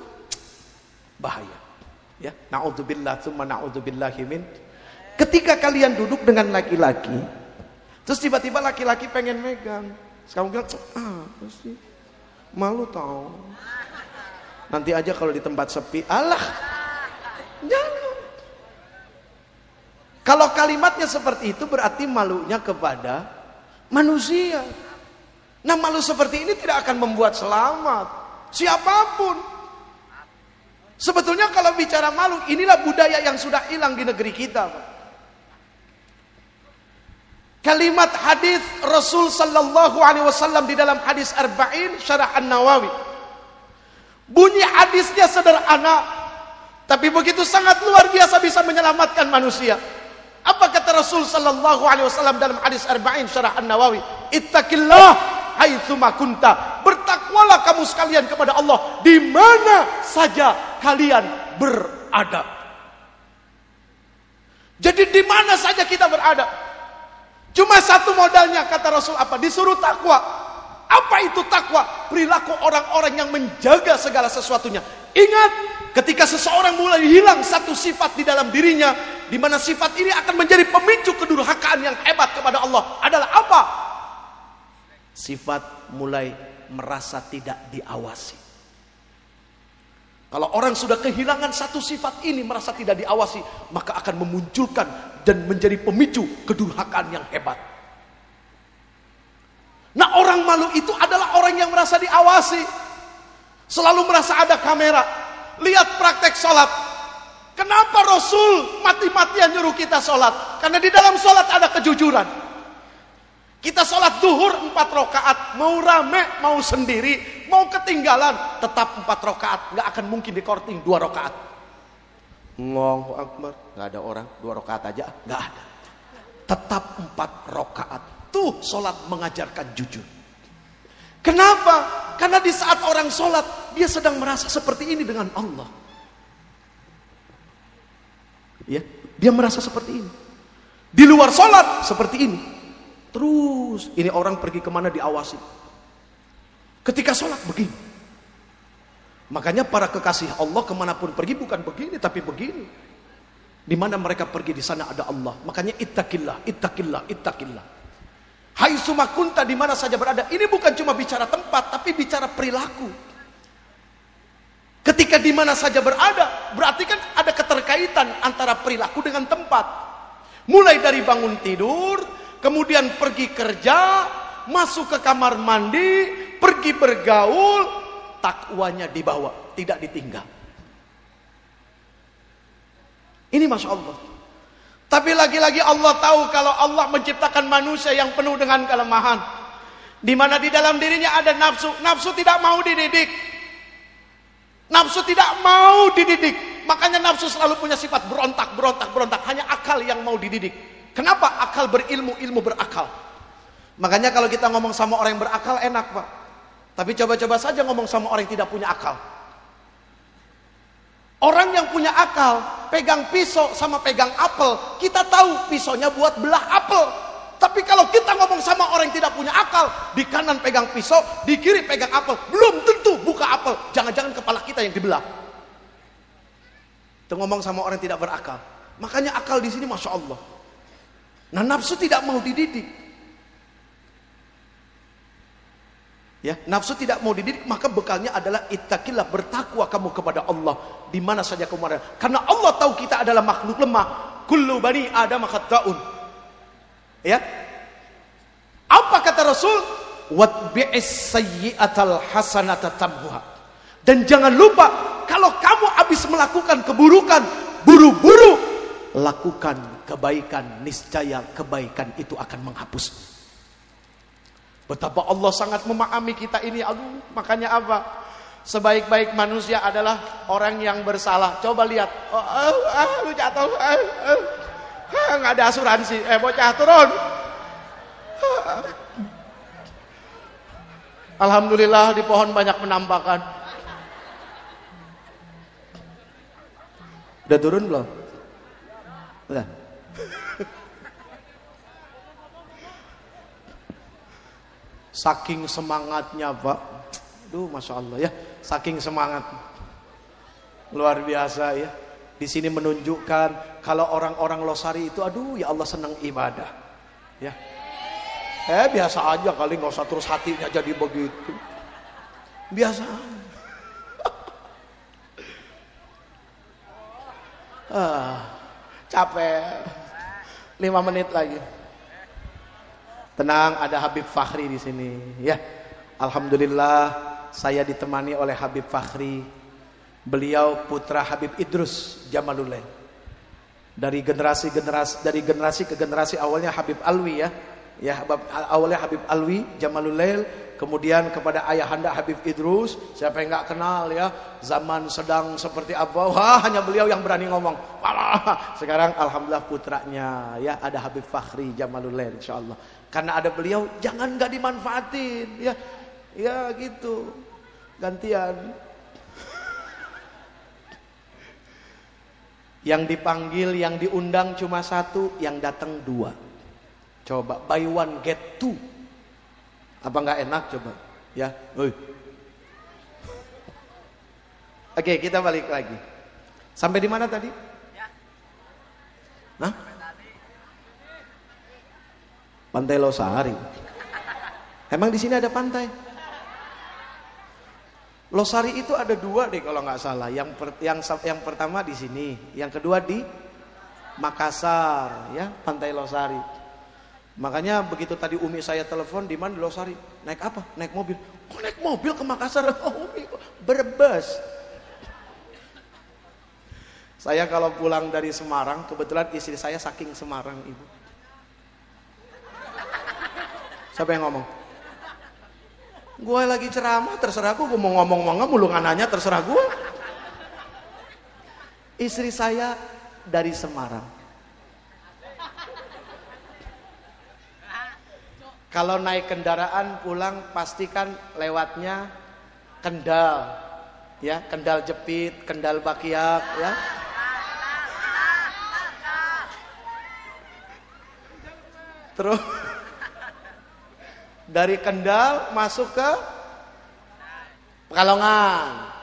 bahaya. Ya, naudzubillah, tsumma naudzubillahi min. Ketika kalian duduk dengan laki-laki, Terus tiba-tiba laki-laki pengen megang. Sekarang bilang, ah, pasti malu tau. Nanti aja kalau di tempat sepi, Allah, jangan. Kalau kalimatnya seperti itu berarti malunya kepada manusia. Nah malu seperti ini tidak akan membuat selamat. Siapa pun. Sebetulnya kalau bicara malu, inilah budaya yang sudah hilang di negeri kita. Kalimat hadis Rasul sallallahu alaihi wasallam di dalam hadis Arba'in Syarah An-Nawawi. Bunyi hadisnya sederhana, tapi begitu sangat luar biasa bisa menyelamatkan manusia. Apa kata Rasul sallallahu alaihi wasallam dalam hadis Arba'in Syarah An-Nawawi? Ittaqillah haitsu kunta. Bertakwalah kamu sekalian kepada Allah di mana saja kalian berada. Jadi di mana saja kita berada. Cuma satu modalnya kata Rasul apa? Disuruh takwa. Apa itu takwa? Perilaku orang-orang yang menjaga segala sesuatunya. Ingat, ketika seseorang mulai hilang satu sifat di dalam dirinya, di mana sifat ini akan menjadi pemicu kedurhakaan yang hebat kepada Allah adalah apa? Sifat mulai merasa tidak diawasi. Kalau orang sudah kehilangan satu sifat ini merasa tidak diawasi, maka akan memunculkan dan menjadi pemicu kedurhakaan yang hebat. Nah, orang malu itu adalah orang yang merasa diawasi. Selalu merasa ada kamera. Lihat praktek sholat, Kenapa Rasul mati-matian nyuruh kita sholat? Karena di dalam sholat ada kejujuran. Kita sholat duhur empat rakaat, mau rame, mau sendiri, mau ketinggalan, tetap empat rakaat, nggak akan mungkin dikorting dua rakaat. Allahu Akbar, nggak ada orang dua rakaat aja, nggak ada. Tetap empat rakaat. Tuh sholat mengajarkan jujur. Kenapa? Karena di saat orang sholat, dia sedang merasa seperti ini dengan Allah. Ya, dia merasa seperti ini. Di luar sholat seperti ini. Terus ini orang pergi ke mana diawasi. Ketika sholat begini. Makanya para kekasih Allah ke mana pun pergi bukan begini tapi begini. Di mana mereka pergi di sana ada Allah. Makanya ittaqillah, ittaqillah, ittaqillah. Hai sumakunta di mana saja berada. Ini bukan cuma bicara tempat tapi bicara perilaku. Ketika di mana saja berada, berarti kan ada keterkaitan antara perilaku dengan tempat. Mulai dari bangun tidur, kemudian pergi kerja, masuk ke kamar mandi, pergi bergaul, takwanya dibawa, tidak ditinggal. Ini Masya Allah. Tapi lagi-lagi Allah tahu kalau Allah menciptakan manusia yang penuh dengan kelemahan. Di mana di dalam dirinya ada nafsu. Nafsu tidak mau dididik. Nafsu tidak mau dididik. Makanya nafsu selalu punya sifat berontak, berontak, berontak. Hanya akal yang mau dididik. Kenapa? Akal berilmu, ilmu berakal. Makanya kalau kita ngomong sama orang yang berakal enak pak. Tapi coba-coba saja ngomong sama orang yang tidak punya akal. Orang yang punya akal, pegang pisau sama pegang apel, kita tahu pisaunya buat belah apel. Tapi kalau kita ngomong sama orang yang tidak punya akal, di kanan pegang pisau, di kiri pegang apel, belum tentu buka apel. Jangan-jangan kepala kita yang dibelah. Itu ngomong sama orang yang tidak berakal. Makanya akal di sini masya Allah. Nah nafsu tidak mau dididik. Ya, nafsu tidak mau dididik, maka bekalnya adalah ittaqillah bertakwa kamu kepada Allah di mana saja kamu berada. Karena Allah tahu kita adalah makhluk lemah. Kullu bani Adam khata'un. Ya. Apa kata Rasul? Watbi'is sayyi'atal hasanata tamhuha. Dan jangan lupa kalau kamu habis melakukan keburukan, buru-buru lakukan kebaikan, niscaya kebaikan itu akan menghapus. Betapa Allah sangat memahami kita ini. Aduh, makanya apa? Sebaik-baik manusia adalah orang yang bersalah. Coba lihat. Oh, oh, oh, lu jatuh. Oh, oh nggak ada asuransi eh bocah turun Alhamdulillah di pohon banyak penampakan udah turun belum udah saking semangatnya pak Duh, masya Allah ya, saking semangat, luar biasa ya. Di sini menunjukkan kalau orang-orang Losari itu aduh ya Allah senang ibadah. Ya. Eh biasa aja kali nggak usah terus hatinya jadi begitu. Biasa. ah, capek. Lima menit lagi. Tenang, ada Habib Fakhri di sini. Ya, Alhamdulillah saya ditemani oleh Habib Fakhri. Beliau putra Habib Idrus Jamalulain. Dari generasi-generasi dari generasi ke generasi awalnya Habib Alwi ya. Ya, awalnya Habib Alwi Jamalulail, kemudian kepada ayahanda Habib Idrus, siapa yang nggak kenal ya, zaman sedang seperti apa, wah hanya beliau yang berani ngomong. Wah, sekarang alhamdulillah putranya ya ada Habib Fakhri Jamalulail insyaallah. Karena ada beliau jangan nggak dimanfaatin ya. Ya gitu. Gantian. Yang dipanggil, yang diundang cuma satu, yang datang dua. Coba buy one get two. Apa nggak enak coba? Ya, Oi. Oke, kita balik lagi. Sampai di mana tadi? Ya. Hah? Pantai Losari. Emang di sini ada pantai? Losari itu ada dua deh kalau nggak salah. Yang per, yang yang pertama di sini, yang kedua di Makassar, ya Pantai Losari. Makanya begitu tadi Umi saya telepon di mana Losari, naik apa? Naik mobil. Kok naik mobil ke Makassar? Oh, Umi, berbes. Saya kalau pulang dari Semarang, kebetulan istri saya saking Semarang, Ibu. Siapa yang ngomong? Gue lagi ceramah, terserah gue, gue mau ngomong ngomong mulu nanya, terserah gue. Istri saya dari Semarang. Kalau naik kendaraan pulang pastikan lewatnya Kendal. Ya, Kendal Jepit, Kendal Bakiak ya. Terus dari Kendal masuk ke Pekalongan.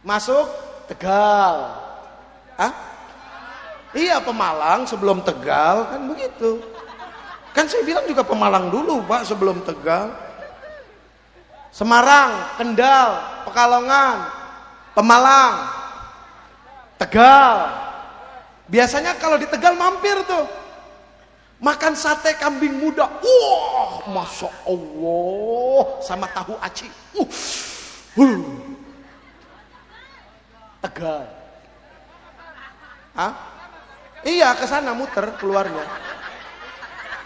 Masuk Tegal. Ah? Iya Pemalang sebelum Tegal kan begitu. Kan saya bilang juga Pemalang dulu Pak sebelum Tegal. Semarang, Kendal, Pekalongan, Pemalang, Tegal. Biasanya kalau di Tegal mampir tuh. Makan sate kambing muda. Wah, Masya Allah. Sama tahu aci. Uh. uh. Tegal. Hah? Iya, ke sana muter keluarnya.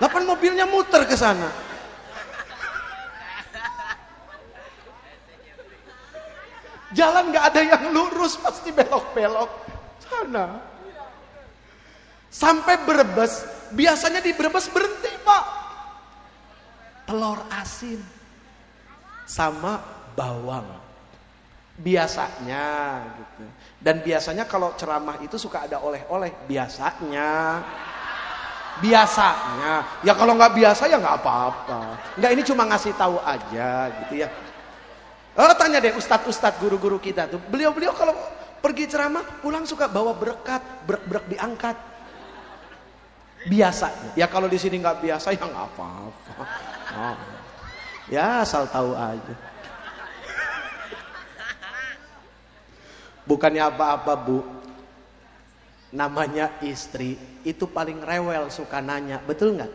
Lapan mobilnya muter ke sana. Jalan nggak ada yang lurus, pasti belok-belok sana. Sampai Brebes, biasanya di Brebes berhenti pak. Telur asin sama bawang. Biasanya gitu. Dan biasanya kalau ceramah itu suka ada oleh-oleh. Biasanya. Biasanya, ya kalau nggak biasa ya nggak apa-apa. Nggak ini cuma ngasih tahu aja gitu ya. Oh tanya deh ustadz-ustadz guru-guru kita tuh. Beliau-beliau kalau pergi ceramah pulang suka bawa berkat, berek-berek diangkat. Biasa. Ya kalau di sini nggak biasa ya nggak apa-apa. Oh. Ya asal tahu aja. Bukannya apa-apa bu, namanya istri itu paling rewel suka nanya betul nggak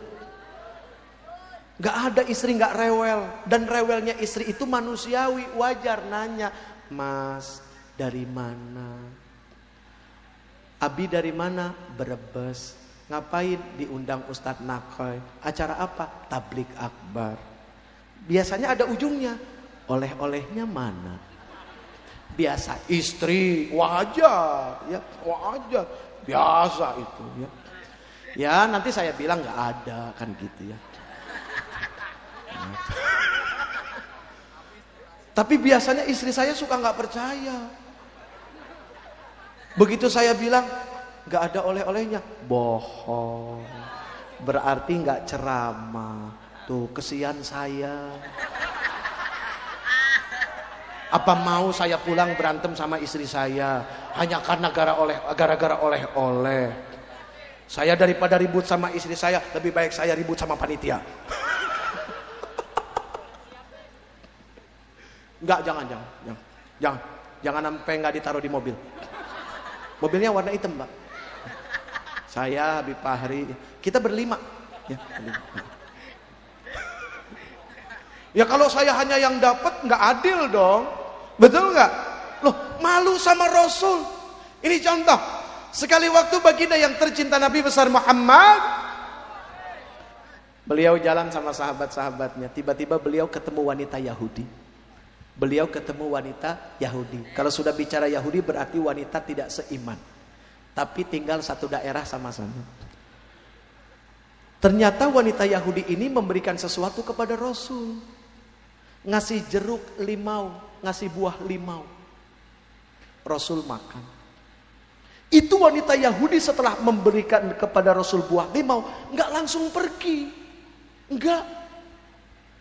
nggak ada istri nggak rewel dan rewelnya istri itu manusiawi wajar nanya mas dari mana Abi dari mana Brebes ngapain diundang Ustadz Nakoy? Acara apa? Tablik akbar. Biasanya ada ujungnya. Oleh-olehnya mana? Biasa istri wajar ya wajar. Biasa itu ya. Ya nanti saya bilang nggak ada kan gitu ya. Tapi biasanya istri saya suka nggak percaya. Begitu saya bilang nggak ada oleh-olehnya. Bohong. Berarti nggak ceramah. Tuh kesian saya. Apa mau saya pulang berantem sama istri saya? Hanya karena gara oleh gara-gara oleh-oleh. Saya daripada ribut sama istri saya lebih baik saya ribut sama panitia. Nggak jangan, jangan, jangan, jangan, sampai nggak ditaruh di mobil. Mobilnya warna hitam, mbak. Saya, Habib Fahri, kita berlima. Ya, berlima. ya kalau saya hanya yang dapat nggak adil dong. Betul nggak? Loh, malu sama Rasul. Ini contoh. Sekali waktu baginda yang tercinta Nabi besar Muhammad Beliau jalan sama sahabat-sahabatnya. Tiba-tiba beliau ketemu wanita Yahudi. Beliau ketemu wanita Yahudi. Kalau sudah bicara Yahudi berarti wanita tidak seiman. Tapi tinggal satu daerah sama-sama. Ternyata wanita Yahudi ini memberikan sesuatu kepada Rasul. Ngasih jeruk limau, ngasih buah limau. Rasul makan. Itu wanita Yahudi setelah memberikan kepada Rasul buah limau, nggak langsung pergi. Enggak.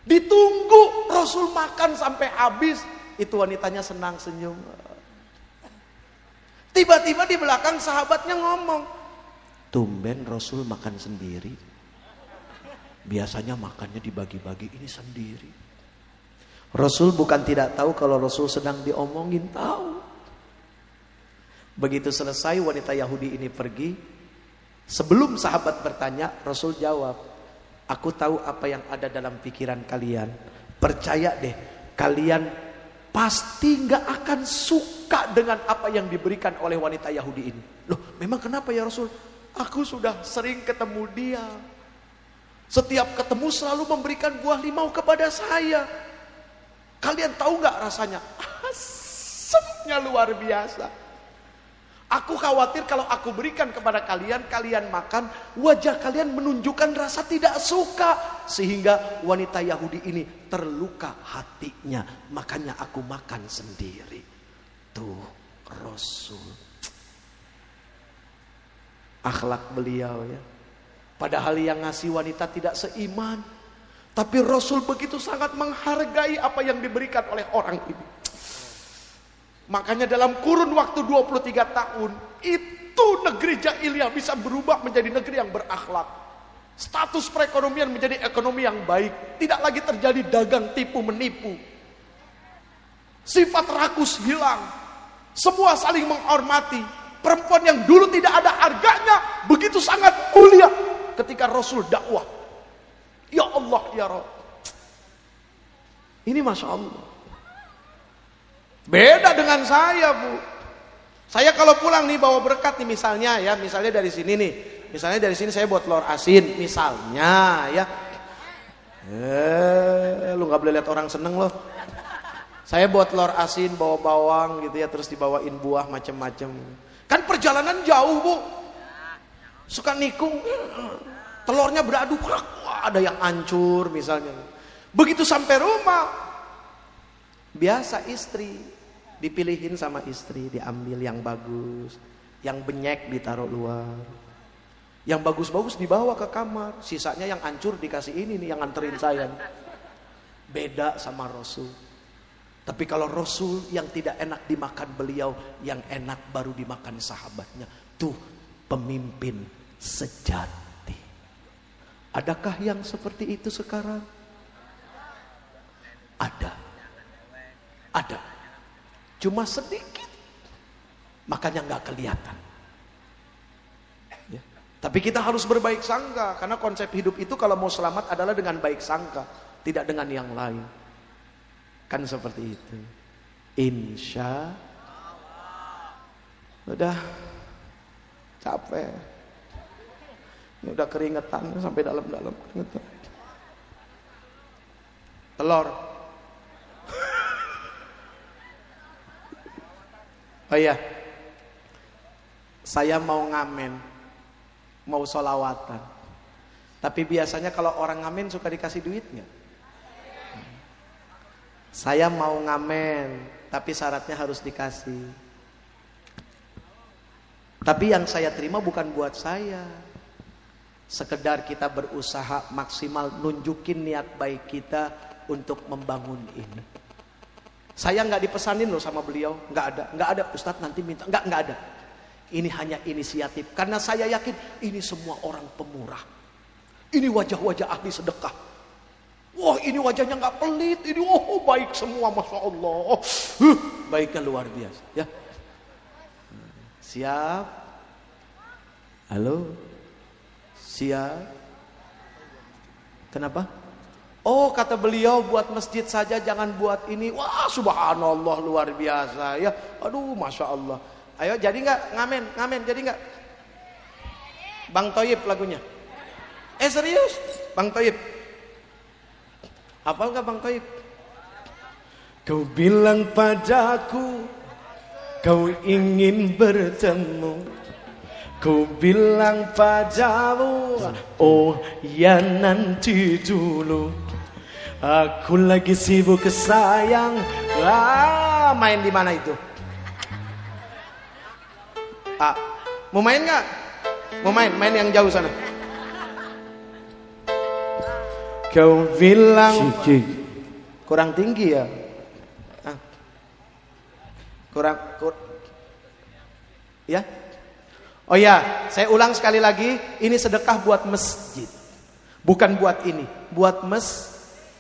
Ditunggu Rasul makan sampai habis. Itu wanitanya senang senyum. Tiba-tiba di belakang sahabatnya ngomong. Tumben Rasul makan sendiri. Biasanya makannya dibagi-bagi ini sendiri. Rasul bukan tidak tahu kalau Rasul sedang diomongin, tahu. Begitu selesai wanita Yahudi ini pergi, sebelum sahabat bertanya, Rasul jawab, Aku tahu apa yang ada dalam pikiran kalian. Percaya deh, kalian pasti nggak akan suka dengan apa yang diberikan oleh wanita Yahudi ini. Loh, memang kenapa ya Rasul? Aku sudah sering ketemu dia. Setiap ketemu selalu memberikan buah limau kepada saya. Kalian tahu nggak rasanya? Asamnya luar biasa. Aku khawatir kalau aku berikan kepada kalian, kalian makan, wajah kalian menunjukkan rasa tidak suka. Sehingga wanita Yahudi ini terluka hatinya. Makanya aku makan sendiri. Tuh Rasul. Akhlak beliau ya. Padahal yang ngasih wanita tidak seiman. Tapi Rasul begitu sangat menghargai apa yang diberikan oleh orang ini. Makanya dalam kurun waktu 23 tahun itu negeri jahiliyah bisa berubah menjadi negeri yang berakhlak. Status perekonomian menjadi ekonomi yang baik, tidak lagi terjadi dagang tipu menipu. Sifat rakus hilang. Semua saling menghormati. Perempuan yang dulu tidak ada harganya begitu sangat mulia ketika Rasul dakwah. Ya Allah ya Rabb. Ini Masya Allah. Beda dengan saya, Bu. Saya kalau pulang nih bawa berkat nih misalnya ya, misalnya dari sini nih. Misalnya dari sini saya buat telur asin, misalnya ya. Eh, lu nggak boleh lihat orang seneng loh. Saya buat telur asin, bawa bawang gitu ya, terus dibawain buah macem-macem. Kan perjalanan jauh, Bu. Suka nikung. Telurnya beradu, wah, ada yang hancur misalnya. Begitu sampai rumah, biasa istri Dipilihin sama istri, diambil yang bagus, yang benyek ditaruh luar. Yang bagus-bagus dibawa ke kamar, sisanya yang hancur dikasih ini nih yang nganterin saya. Beda sama Rasul. Tapi kalau Rasul yang tidak enak dimakan beliau, yang enak baru dimakan sahabatnya. Tuh pemimpin sejati. Adakah yang seperti itu sekarang? Ada. Ada. Cuma sedikit. Makanya nggak kelihatan. Ya. Tapi kita harus berbaik sangka. Karena konsep hidup itu kalau mau selamat adalah dengan baik sangka. Tidak dengan yang lain. Kan seperti itu. Insya Udah capek. Ini udah keringetan sampai dalam-dalam keringetan. Telur Oh iya, saya mau ngamen, mau solawatan. Tapi biasanya kalau orang ngamen suka dikasih duit nggak? Saya mau ngamen, tapi syaratnya harus dikasih. Tapi yang saya terima bukan buat saya. Sekedar kita berusaha maksimal nunjukin niat baik kita untuk membangun ini. Saya nggak dipesanin loh sama beliau, nggak ada, nggak ada. Ustadz nanti minta, nggak nggak ada. Ini hanya inisiatif, karena saya yakin ini semua orang pemurah. Ini wajah-wajah ahli sedekah. Wah ini wajahnya nggak pelit, ini oh baik semua, masya Allah. Huh, baiknya luar biasa. Ya, siap. Halo, siap. Kenapa? Oh kata beliau buat masjid saja jangan buat ini. Wah subhanallah luar biasa ya. Aduh masya Allah. Ayo jadi nggak ngamen ngamen jadi nggak? Bang Toyib lagunya. Eh serius, Bang Toyib. Apa enggak Bang Toib? Kau bilang padaku Kau ingin bertemu Kau bilang padamu Oh ya nanti dulu Aku lagi sibuk sayang ah, Main di mana itu? Ah, mau main nggak? Mau main? Main yang jauh sana Kau bilang kurang tinggi ya? Ah. Kurang, kur ya? Oh ya, saya ulang sekali lagi, ini sedekah buat masjid. Bukan buat ini, buat masjid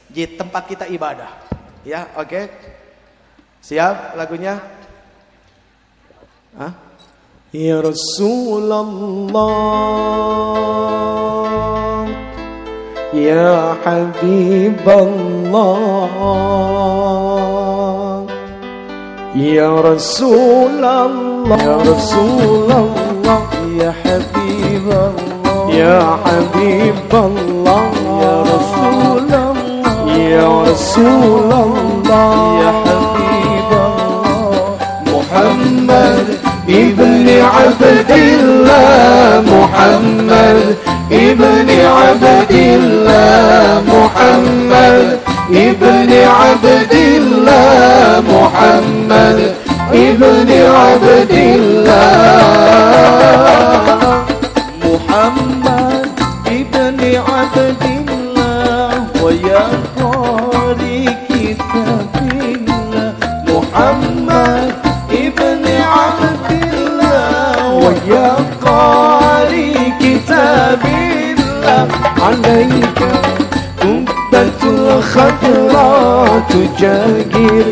di tempat kita ibadah. Ya, oke. Okay. Siap lagunya? Hah? Ya Rasulullah Ya Habiballah Ya Rasulullah Ya Rasulullah Ya Habiballah Ya Habiballah يا رسول الله. يا حبيب الله. محمد ابن عبد الله. محمد ابن عبد الله. محمد ابن عبد الله. محمد ابن عبد الله. محمد ابن عبد الله عليك قبة الخضراء تجاهر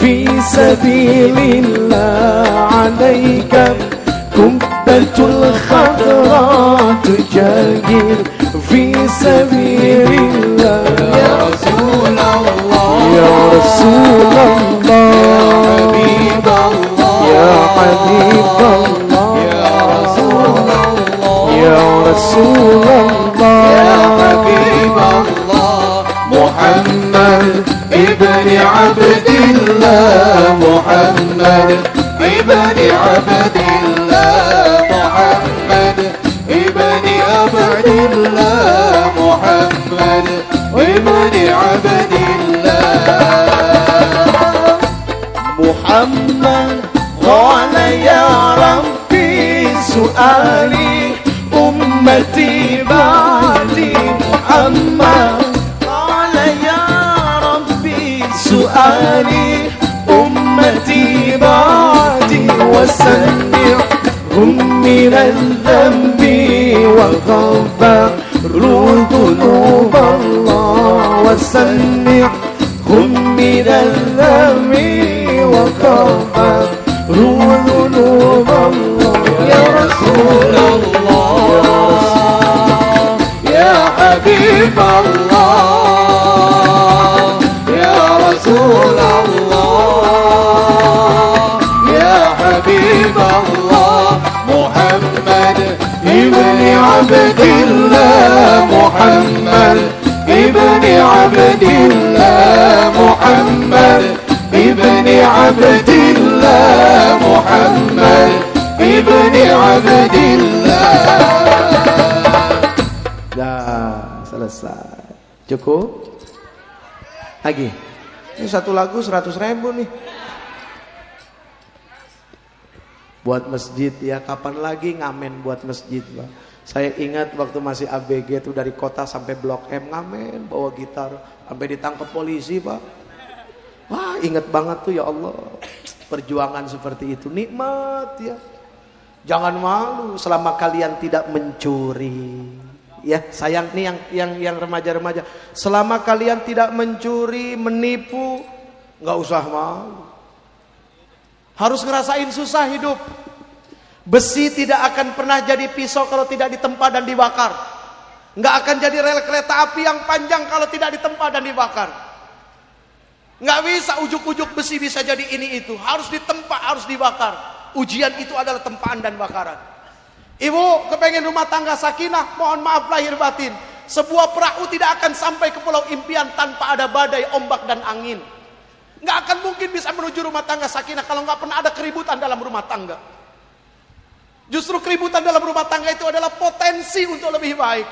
في سبيل الله عليك. قبة الخضراء تجاهر في سبيل الله. يا رسول الله. يا رسول الله. يا حبيب الله. يا حبيب الله. يا رسول الله. يا حبيب الله محمد ابن عبد الله محمد ابن عبد الله محمد ابن عبد الله محمد ابن عبد الله. محمد قال يا ربي سؤالي. قال يا ربي سؤالي أمتي بعدي وسمعهم من الذنب وغفر ذنوب الله وسمعهم من الذنب وغفر عبد الله محمد ابن عبد الله محمد ابن عبد الله محمد ابن عبد الله Dah, selesai. Cukup? Lagi. Ini satu lagu 100 ribu nih. Buat masjid ya, kapan lagi ngamen buat masjid, Pak? Saya ingat waktu masih ABG itu dari kota sampai Blok M ngamen bawa gitar sampai ditangkap polisi, Pak. Wah, ingat banget tuh ya Allah. Perjuangan seperti itu nikmat ya. Jangan malu selama kalian tidak mencuri. Ya, sayang nih yang yang yang remaja-remaja. Selama kalian tidak mencuri, menipu, nggak usah mau. Harus ngerasain susah hidup. Besi tidak akan pernah jadi pisau kalau tidak ditempa dan dibakar. Nggak akan jadi rel kereta api yang panjang kalau tidak ditempa dan dibakar. Nggak bisa ujuk-ujuk besi bisa jadi ini itu. Harus ditempa, harus dibakar. Ujian itu adalah tempaan dan bakaran. Ibu kepengen rumah tangga sakinah, mohon maaf lahir batin. Sebuah perahu tidak akan sampai ke pulau impian tanpa ada badai, ombak dan angin. Nggak akan mungkin bisa menuju rumah tangga sakinah kalau nggak pernah ada keributan dalam rumah tangga. Justru keributan dalam rumah tangga itu adalah potensi untuk lebih baik.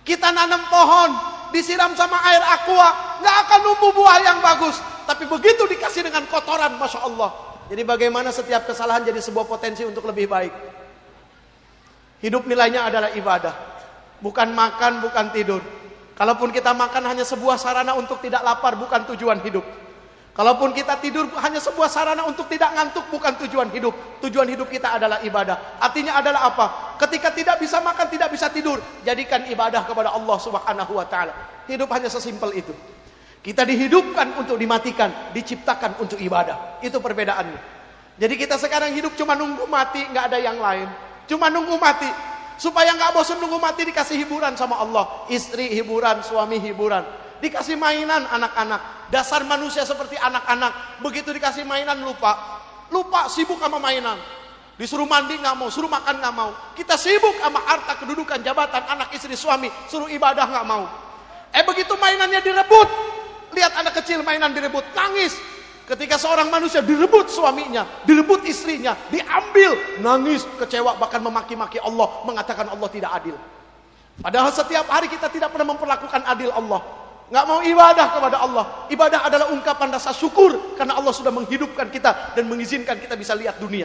Kita nanam pohon, disiram sama air aqua, nggak akan numbuh buah yang bagus. Tapi begitu dikasih dengan kotoran, masya Allah. Jadi bagaimana setiap kesalahan jadi sebuah potensi untuk lebih baik. Hidup nilainya adalah ibadah. Bukan makan, bukan tidur. Kalaupun kita makan hanya sebuah sarana untuk tidak lapar, bukan tujuan hidup. Kalaupun kita tidur hanya sebuah sarana untuk tidak ngantuk, bukan tujuan hidup. Tujuan hidup kita adalah ibadah. Artinya adalah apa? Ketika tidak bisa makan, tidak bisa tidur, jadikan ibadah kepada Allah Subhanahu wa taala. Hidup hanya sesimpel itu. Kita dihidupkan untuk dimatikan, diciptakan untuk ibadah. Itu perbedaannya. Jadi kita sekarang hidup cuma nunggu mati, nggak ada yang lain. Cuma nunggu mati. Supaya nggak bosan nunggu mati dikasih hiburan sama Allah. Istri hiburan, suami hiburan. Dikasih mainan anak-anak. Dasar manusia seperti anak-anak. Begitu dikasih mainan lupa. Lupa sibuk sama mainan. Disuruh mandi nggak mau, suruh makan nggak mau. Kita sibuk sama harta, kedudukan, jabatan, anak, istri, suami. Suruh ibadah nggak mau. Eh begitu mainannya direbut. Lihat anak kecil mainan direbut, nangis. Ketika seorang manusia direbut suaminya, direbut istrinya, diambil, nangis, kecewa, bahkan memaki-maki Allah, mengatakan Allah tidak adil. Padahal setiap hari kita tidak pernah memperlakukan adil Allah. Nggak mau ibadah kepada Allah. Ibadah adalah ungkapan rasa syukur karena Allah sudah menghidupkan kita dan mengizinkan kita bisa lihat dunia.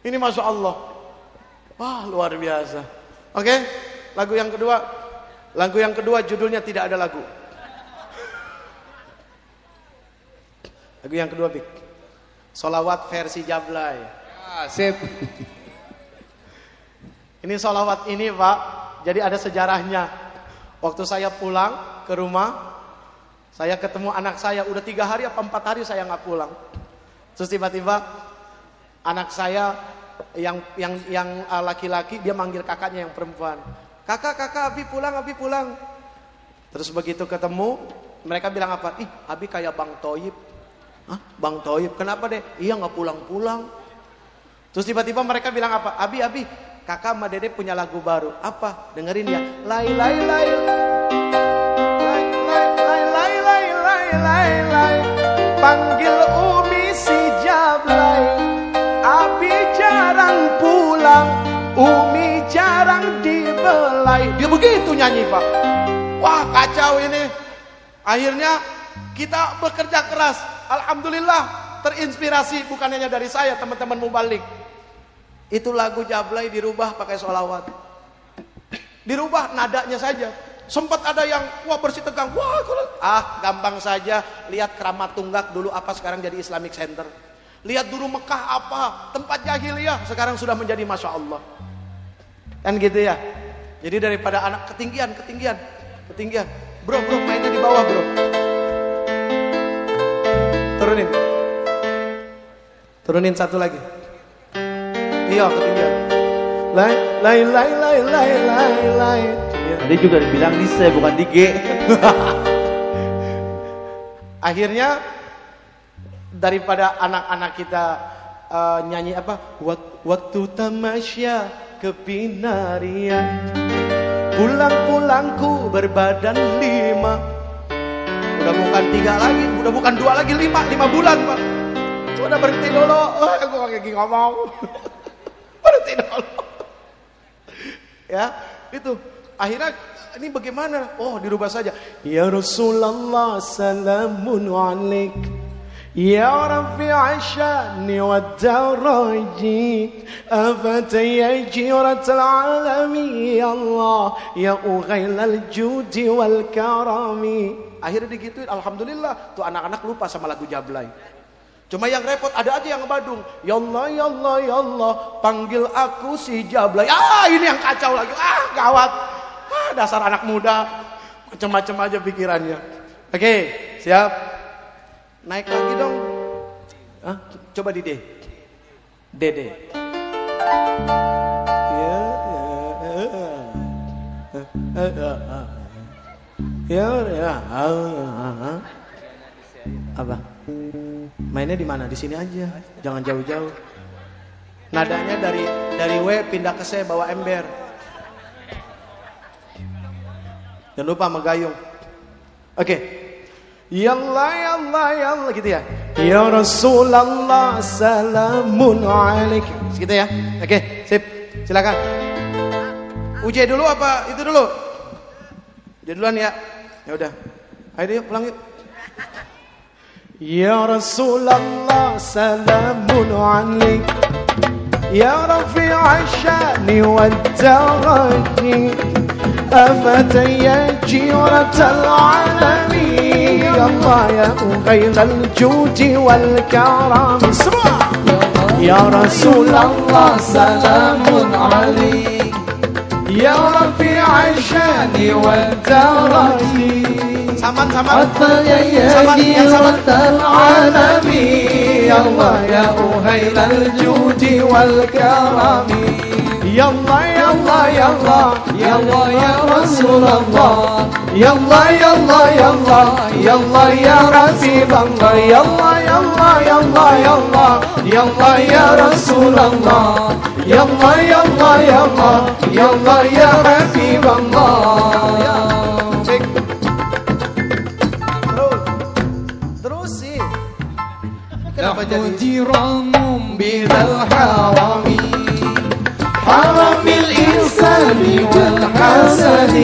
Ini masya Allah. Wah luar biasa. Oke, lagu yang kedua. Lagu yang kedua judulnya tidak ada lagu. Lagu yang kedua, Bik. Solawat versi Jablay. Ah, sip. Ini solawat ini, Pak. Jadi ada sejarahnya. Waktu saya pulang ke rumah, saya ketemu anak saya. Udah tiga hari apa empat hari saya nggak pulang. Terus tiba-tiba anak saya yang yang yang uh, laki-laki dia manggil kakaknya yang perempuan. Kakak, kakak, Abi pulang, Abi pulang. Terus begitu ketemu, mereka bilang apa? Ih, Abi kayak Bang Toyib. Hah? Bang Toib, kenapa deh? Iya nggak pulang-pulang. Terus tiba-tiba mereka bilang apa? Abi, Abi, kakak sama dede punya lagu baru. Apa? Dengerin ya. Lai, lai, lai. Lai, lai, lai, lai, lai, lai, lai. Panggil Umi si Jablay. Abi jarang pulang. Umi jarang dibelai. Dia begitu nyanyi, Pak. Wah, kacau ini. Akhirnya kita bekerja keras Alhamdulillah terinspirasi bukan hanya dari saya teman-teman mubalik. Itu lagu Jablay dirubah pakai solawat. Dirubah nadanya saja. Sempat ada yang wah bersih tegang. Wah, ah gampang saja. Lihat keramat tunggak dulu apa sekarang jadi Islamic Center. Lihat dulu Mekah apa tempat jahiliyah sekarang sudah menjadi masya Allah. Kan gitu ya. Jadi daripada anak ketinggian, ketinggian, ketinggian. Bro, bro mainnya di bawah bro. Turunin. Turunin satu lagi. Iya, ketinggian. Lai, lai, lai, lai, lai, lai, lai. Tadi juga dibilang di C bukan di G. Akhirnya daripada anak-anak kita uh, nyanyi apa? Waktu tamasya ke pinarian. Pulang-pulangku berbadan lima Udah bukan tiga lagi, udah bukan dua lagi, lima, lima bulan pak. Sudah berhenti dulu, oh, aku lagi ngomong. tidak Allah. ya, itu. Akhirnya ini bagaimana? Oh, dirubah saja. Ya Rasulullah salamun alaik. Ya Rabbi ashani wa daraji Afataya jirat alami Ya Allah Ya ughayl al-judi wal karami Akhirnya digituin Alhamdulillah Tuh anak-anak lupa sama lagu Jablay Cuma yang repot ada aja yang ngebadung. Ya Allah, ya Allah, ya Allah, panggil aku si Jablay. Ah, ini yang kacau lagi. Ah, gawat. Ah, dasar anak muda. Macam-macam aja pikirannya. Oke, siap. Naik lagi dong. Ah, coba di D. D, D. Ya, ya, ya. Ya, ya. Apa? Mainnya di mana? Di sini aja. Jangan jauh-jauh. Nadanya dari dari W pindah ke C bawa ember. Jangan lupa sama gayung. Oke. Okay. Ya Allah, ya Allah, ya Allah gitu ya. Ya Rasulullah salamun alaik. Gitu ya. Oke, okay, sip. Silakan. Uji dulu apa itu dulu? Uji duluan ya. Ya udah. Ayo yuk pulang yuk. يا رسول الله سلام عليك. يا رفيع الشأن والدرج أفتى يا جيرة العالمين. يا الله يا غير الجود والكرم. يا رسول الله سلام عليك. يا رفيع الشأن والدرج saman saman saman yang saman العالمين يا الله يا أهيل الجود والكرم يا الله يا الله يا الله يا الله يا رسول الله يا الله يا الله يا الله يا الله يا رسول الله يا الله يا الله يا الله يا الله يا الله يا رسول الله يا الله يا الله يا الله يا الله يا حبيب الله العقد جرام بذا الحرم. حرم الإنسان والحسن.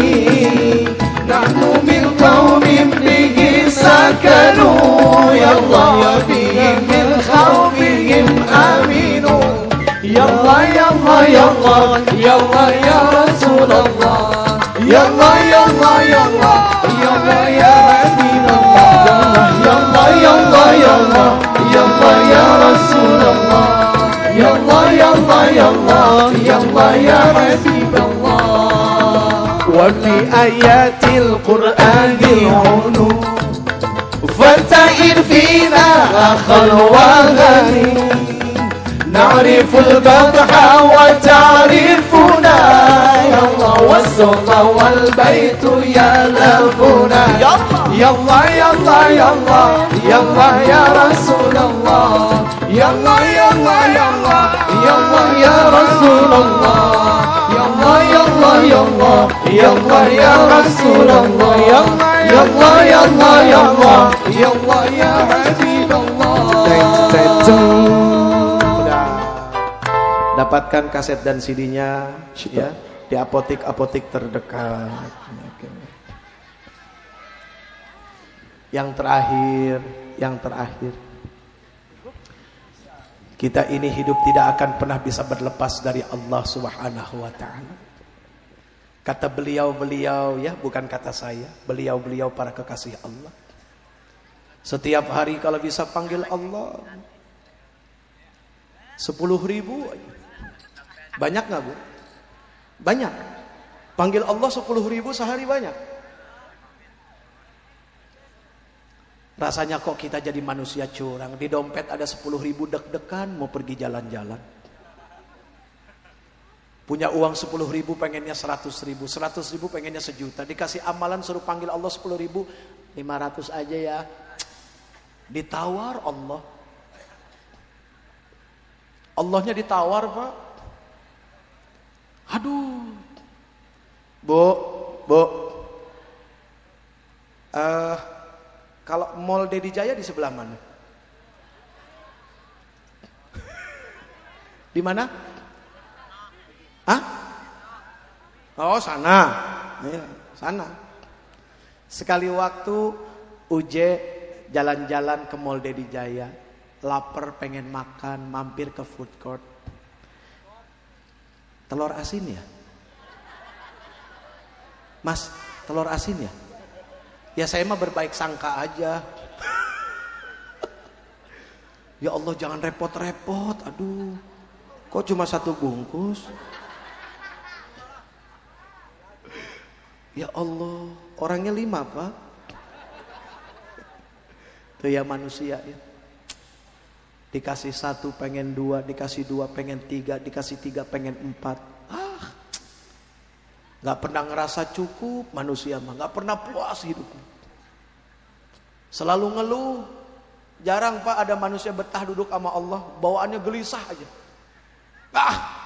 نحن من قوم به سكنوا. يلا وفيهم من خوفهم آمنوا يلا يلا يلا يلا يا رسول الله. يلا يا الله يا الله يا حبيب الله وفي آيات القرآن عنو فارتحل فينا أخ الوغني نعرف البطح وتعرفنا يا الله والسلطة والبيت يلفنا يا الله يا الله يا الله يا الله يا رسول الله يا الله يا الله يا ya Rasulullah. Ya Allah ya Allah ya Allah. Ya ya Rasulullah. Ya Allah ya Allah ya Allah ya Allah. Ya Allah ya Udah. Dapatkan kaset dan CD-nya ya di apotik-apotik terdekat. Yang terakhir, yang terakhir. Kita ini hidup tidak akan pernah bisa berlepas dari Allah Subhanahu wa taala. Kata beliau-beliau ya, bukan kata saya, beliau-beliau para kekasih Allah. Setiap hari kalau bisa panggil Allah sepuluh ribu banyak nggak bu? Banyak. Panggil Allah sepuluh ribu sehari banyak. Rasanya kok kita jadi manusia curang. Di dompet ada sepuluh ribu deg-degan mau pergi jalan-jalan. Punya uang sepuluh ribu pengennya seratus ribu. Seratus ribu pengennya sejuta. Dikasih amalan suruh panggil Allah sepuluh ribu. Lima ratus aja ya. Ditawar Allah. Allahnya ditawar pak. Aduh. Bu, Bu. Uh, kalau Mall Dedi Jaya di sebelah mana? Di mana? Hah? Oh, sana. Ya, sana. Sekali waktu Uje jalan-jalan ke Mall Dedi Jaya, lapar pengen makan, mampir ke food court. Telur asin ya? Mas, telur asin ya? Ya saya mah berbaik sangka aja. Ya Allah jangan repot-repot. Aduh. Kok cuma satu bungkus? Ya Allah, orangnya lima pak. Itu ya manusia ya. Dikasih satu pengen dua, dikasih dua pengen tiga, dikasih tiga pengen empat. Nggak pernah ngerasa cukup manusia mah, nggak pernah puas hidupnya. Selalu ngeluh. Jarang pak ada manusia betah duduk sama Allah, bawaannya gelisah aja. Ah,